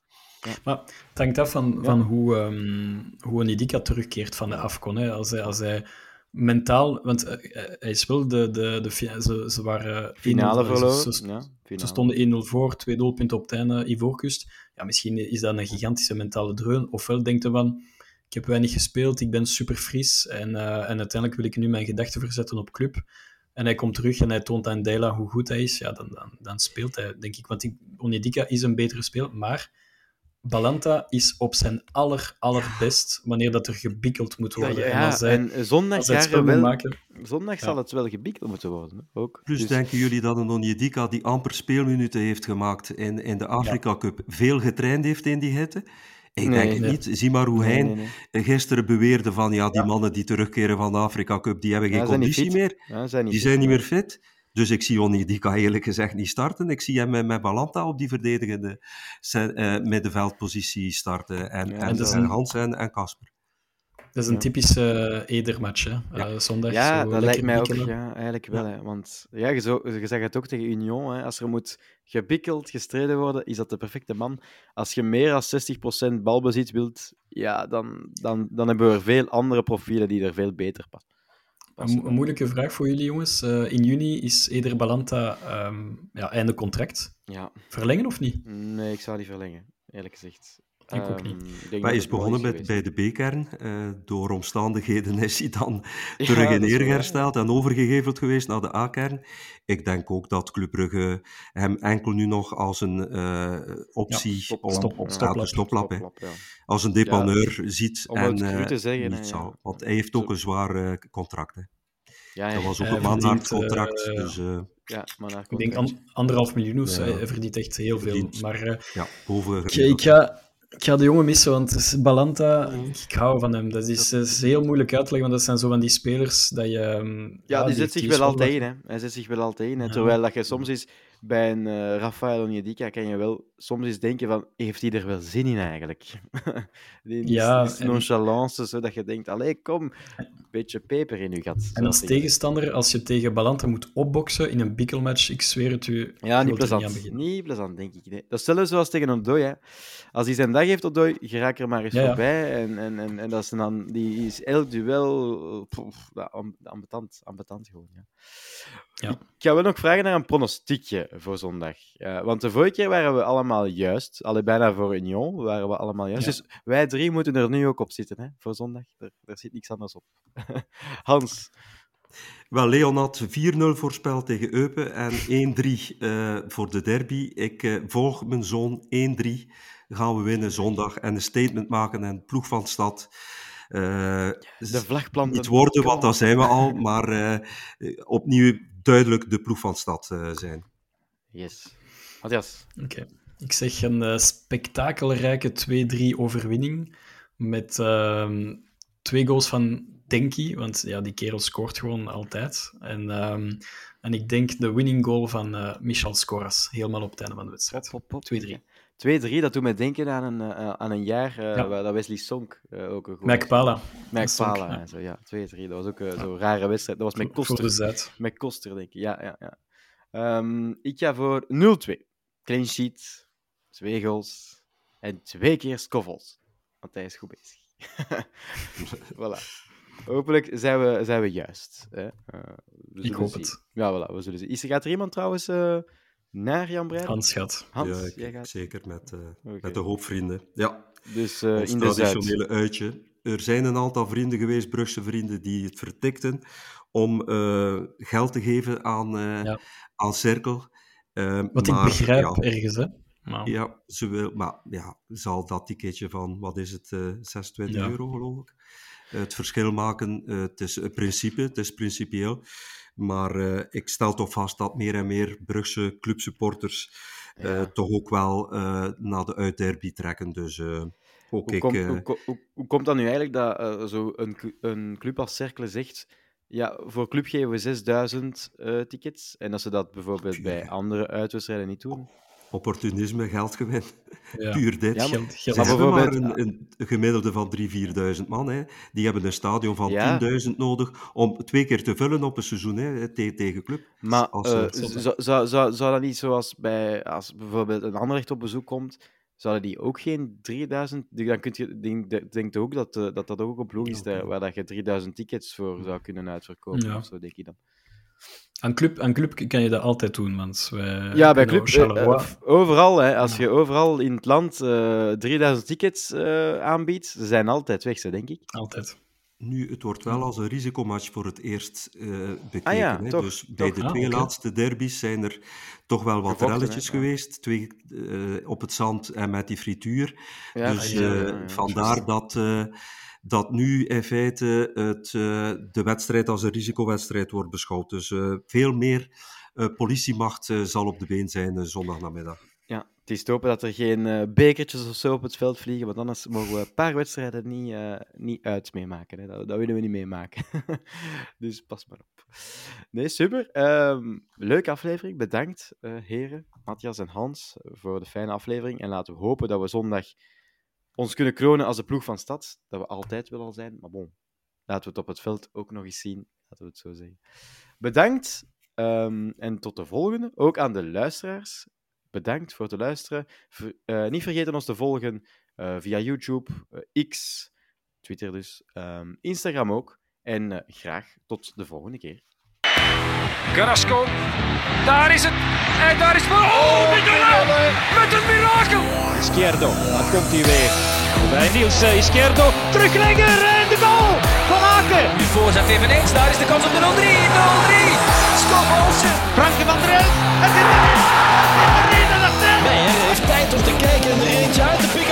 Ja. Maar het hangt af van, Ja. van hoe, ehm hoe terugkeert van de Afcon. Hè. Als, hij, als hij mentaal... Want hij is wel de... de, de ze, ze waren... 1-0 Finale verloren. Ze, ja, ze stonden 1-0 voor, twee doelpunten op het einde, Ivoorkust. Ja, misschien is dat een gigantische mentale dreun. Ofwel denkt hij van... Ik heb weinig gespeeld, ik ben super fris en, eh, en uiteindelijk wil ik nu mijn gedachten verzetten op club. En hij komt terug en hij toont aan Dela hoe goed hij is. Ja, dan, dan, dan speelt hij, denk ik. Want ik- Onyedika is een betere speler, maar Balanta is op zijn aller, allerbest wanneer dat er gebikkeld moet worden. ja, en als hij, en eh, zondag, als hij wel, maken... zondag zal het wel gebikkeld moeten worden. Ook. Plus Dus- denken jullie dat een Onjedika die amper speelminuten heeft gemaakt in, in de Afrika Cup veel getraind heeft in die hitte? Ik Nee, denk het nee. niet. Zie maar hoe hij nee, gisteren beweerde van ja, die Ja. mannen die terugkeren van de Afrika Cup, die hebben geen Ja, conditie meer. Ja, zijn niet Die zijn niet meer fit. Dus ik zie Onjedika eerlijk gezegd niet starten. Ik zie hem met, met Balanta op die verdedigende eh, middenveldpositie starten. En, en, is en en, en Kasper. Dat is een Ja. typische eh, Edermatch, hè. Eh, zondag. Ja, zo dat lijkt mij ook. Ja, eigenlijk wel. Hè. Want ja, je, zo, je zegt het ook tegen Union. Hè. Als er moet gebikkeld, gestreden worden, is dat de perfecte man. Als je meer dan 60% balbezit wilt, ja, dan, dan, dan hebben we veel andere profielen die er veel beter passen. Een, mo- een moeilijke vraag voor jullie, jongens. Eh, in juni is Eder Balanta ehm, ja, einde contract. Ja, Verlengen of niet? nee, ik zou niet verlengen, eerlijk gezegd. Ik ook Ehm, niet. dat is begonnen met, bij de B-kern. Eh, door omstandigheden is hij dan Ja, terug in waar. hersteld en overgeheveld geweest naar de A-kern. Ik denk ook dat Club Brugge hem enkel nu nog als een eh, optie stop- om stop- op stoplap. de stoplap, hè, Stoplap, ja. als een depaneur ziet om en het eh, te zeggen, niet ja. Want hij heeft ook een zwaar eh, contract. Hè. Ja, ja, Dat was ook Hij een maandaard contract. dus eh, ja, maar Ik denk an- anderhalf miljoen of. Ja. Verdient echt heel veel. Verdient. Maar eh, ja, boven ik, ik, ga, ik ga de jongen missen, want het is Balanta, ik hou van hem. Dat is, dat is heel moeilijk uit te leggen, want dat zijn zo van die spelers dat je... ehm, Ja, die zet zich wel altijd in. Hè. Hij zet zich wel altijd in. Hè. Ja. Terwijl dat je soms is bij een eh Rafael Onyedika kan je wel soms eens denken van, heeft hij er wel zin in eigenlijk? die Ja, en- zo dat je denkt, allee, kom, beetje peper in je gat. En als tegenstander, als je tegen Balanta moet opboksen in een bikkelmatch, ik zweer het u, Ja, niet plezant. Niet plezant, denk ik. Nee. Dat is hetzelfde zoals tegen Odoi. Hè. Als hij zijn dag heeft, Odoi, geraak er maar eens Ja, ja. voorbij. En, en, en, en dat is dan, die is elk duel pff, ambetant, ambetant gewoon. Ja. Ja. Ik ga wel nog vragen naar een pronostiekje voor zondag. Ja, want de vorige keer waren we allemaal juist. Alle bijna voor Union waren we allemaal juist. Ja. Dus wij drie moeten er nu ook op zitten hè, voor zondag. Er, er zit niks anders op. Hans, Wel, Leon had 4-0 voorspeld tegen Eupen en 1-3 eh, voor de derby. Ik eh, volg mijn zoon 1-3. Gaan we winnen zondag en een statement maken en ploeg van stad. eh, de vlagplanten. niet worden, want dat zijn we al, maar eh, opnieuw duidelijk de ploeg van stad eh, zijn. Yes. Matthias. Oké. Ik zeg een uh, spektakelrijke 2-3 overwinning met uh, twee goals van Denki, want ja, die kerel scoort gewoon altijd. En, um, en ik denk de winning goal van uh, Michel Scoras, helemaal op het einde van de wedstrijd. 2-3. 2-3, dat doet mij denken aan een, uh, aan een jaar uh, ja. dat Wesley Sonk uh, ook een Mac Pala. Mac Pala, ja. Zo, ja, 2-3. Dat was ook zo'n ja. rare wedstrijd. Dat was met Koster. Met Koster, denk ik. Ja, ja, ja. Um, ik ga voor 0-2. Clean sheet, twee goals en twee keer Scoffels. Want hij is goed bezig. voilà. Hopelijk zijn we, zijn we juist. Hè? Uh, we ik hoop zien. het. Ja, voilà, we zullen zien. Is er, gaat er iemand trouwens uh, naar Jan Breiden? Hans gaat. Hans, ja, ik, jij gaat? zeker met, uh, okay. met de hoop vrienden. Ja, dus, uh, ons in traditionele uitje. Er zijn een aantal vrienden geweest, Brugse vrienden, die het vertikten om geld te geven aan, ja. aan Cirkel. Wat maar, ik begrijp ja, ergens, hè? Maar... Ja, ze wil, maar ja, zal dat ticketje van, wat is het, 26 ja. euro geloof ik? het verschil maken. Uh, het is een principe, het is principieel. Maar uh, ik stel toch vast dat meer en meer Brugse clubsupporters ja. toch ook wel naar de uitderby trekken. Dus ook hoe, ik... Kom, hoe, hoe, hoe, komt dat nu eigenlijk dat zo een, een club als Cercle zegt... Ja, voor club geven we 6000 tickets. En dat ze dat bijvoorbeeld bij andere uitwedstrijden niet doen? Opportunisme, geldgewin. Ja. Puur dit. Ja, geld, geld. Ze hebben maar een, een, gemiddelde van 3.000, 4.000 man. Hè. Die hebben een stadion van ja. 10.000 nodig om twee keer te vullen op een seizoen hè, tegen, club. Maar als, uh, zou, zou, zou, zou dat niet zoals bij, als bijvoorbeeld een Anderlecht op bezoek komt, zouden die ook geen 3000... Dan kun je, denk, denk ook dat, uh, dat dat ook op logisch is, waar dat je 3000 tickets voor zou kunnen uitverkopen. Ja. Of zo, denk ik dan. Aan club, aan club kan je dat altijd doen, want wij Ja, bij club, uh, overal, hè, als je overal in het land uh, 3000 tickets uh, aanbiedt, ze zijn altijd weg, zo, denk ik. Altijd. Nu, het wordt wel als een risicomatch voor het eerst bekeken. Ah, ja, hè? toch, dus bij toch. de Ah, twee okay. laatste derbies zijn er toch wel wat Gevochten, relletjes hè, geweest. Twee op het zand en met die frituur. Ja, dus ja, ja, ja, vandaar dat dat nu in feite het, uh, de wedstrijd als een risicowedstrijd wordt beschouwd. Dus uh, veel meer uh, politiemacht zal op de been zijn zondagnamiddag. Ja, het is te hopen dat er geen bekertjes of zo op het veld vliegen, want anders mogen we een paar wedstrijden niet, niet uit meemaken. Hè. Dat, dat, willen we niet meemaken. dus pas maar op. Nee, super. Um, leuke aflevering. Bedankt, heren, Matthias en Hans, voor de fijne aflevering. En laten we hopen dat we zondag ons kunnen kronen als de ploeg van stad, dat we altijd willen zijn. Maar bon, laten we het op het veld ook nog eens zien. Laten we het zo zeggen. Bedankt um, en tot de volgende. Ook aan de luisteraars. Bedankt voor het luisteren. Uh, niet vergeten ons te volgen uh, via YouTube, uh, X, Twitter dus, um, Instagram ook. En graag tot de volgende keer. Carrasco. Daar is het. En daar is voor. Oh, oh Mignolet! Met een mirakel! Oh, Izquierdo, daar komt hij weer. Bij Niels Izquierdo. Teruglegger en de goal van Aken. Nu voorzet eveneens. Daar is de kans op de 0-3. 0-3. Scott Olsen. Frank van der Elf. Het is er! Het is. Nee, hij heeft tijd om te kijken en er eentje uit te pikken.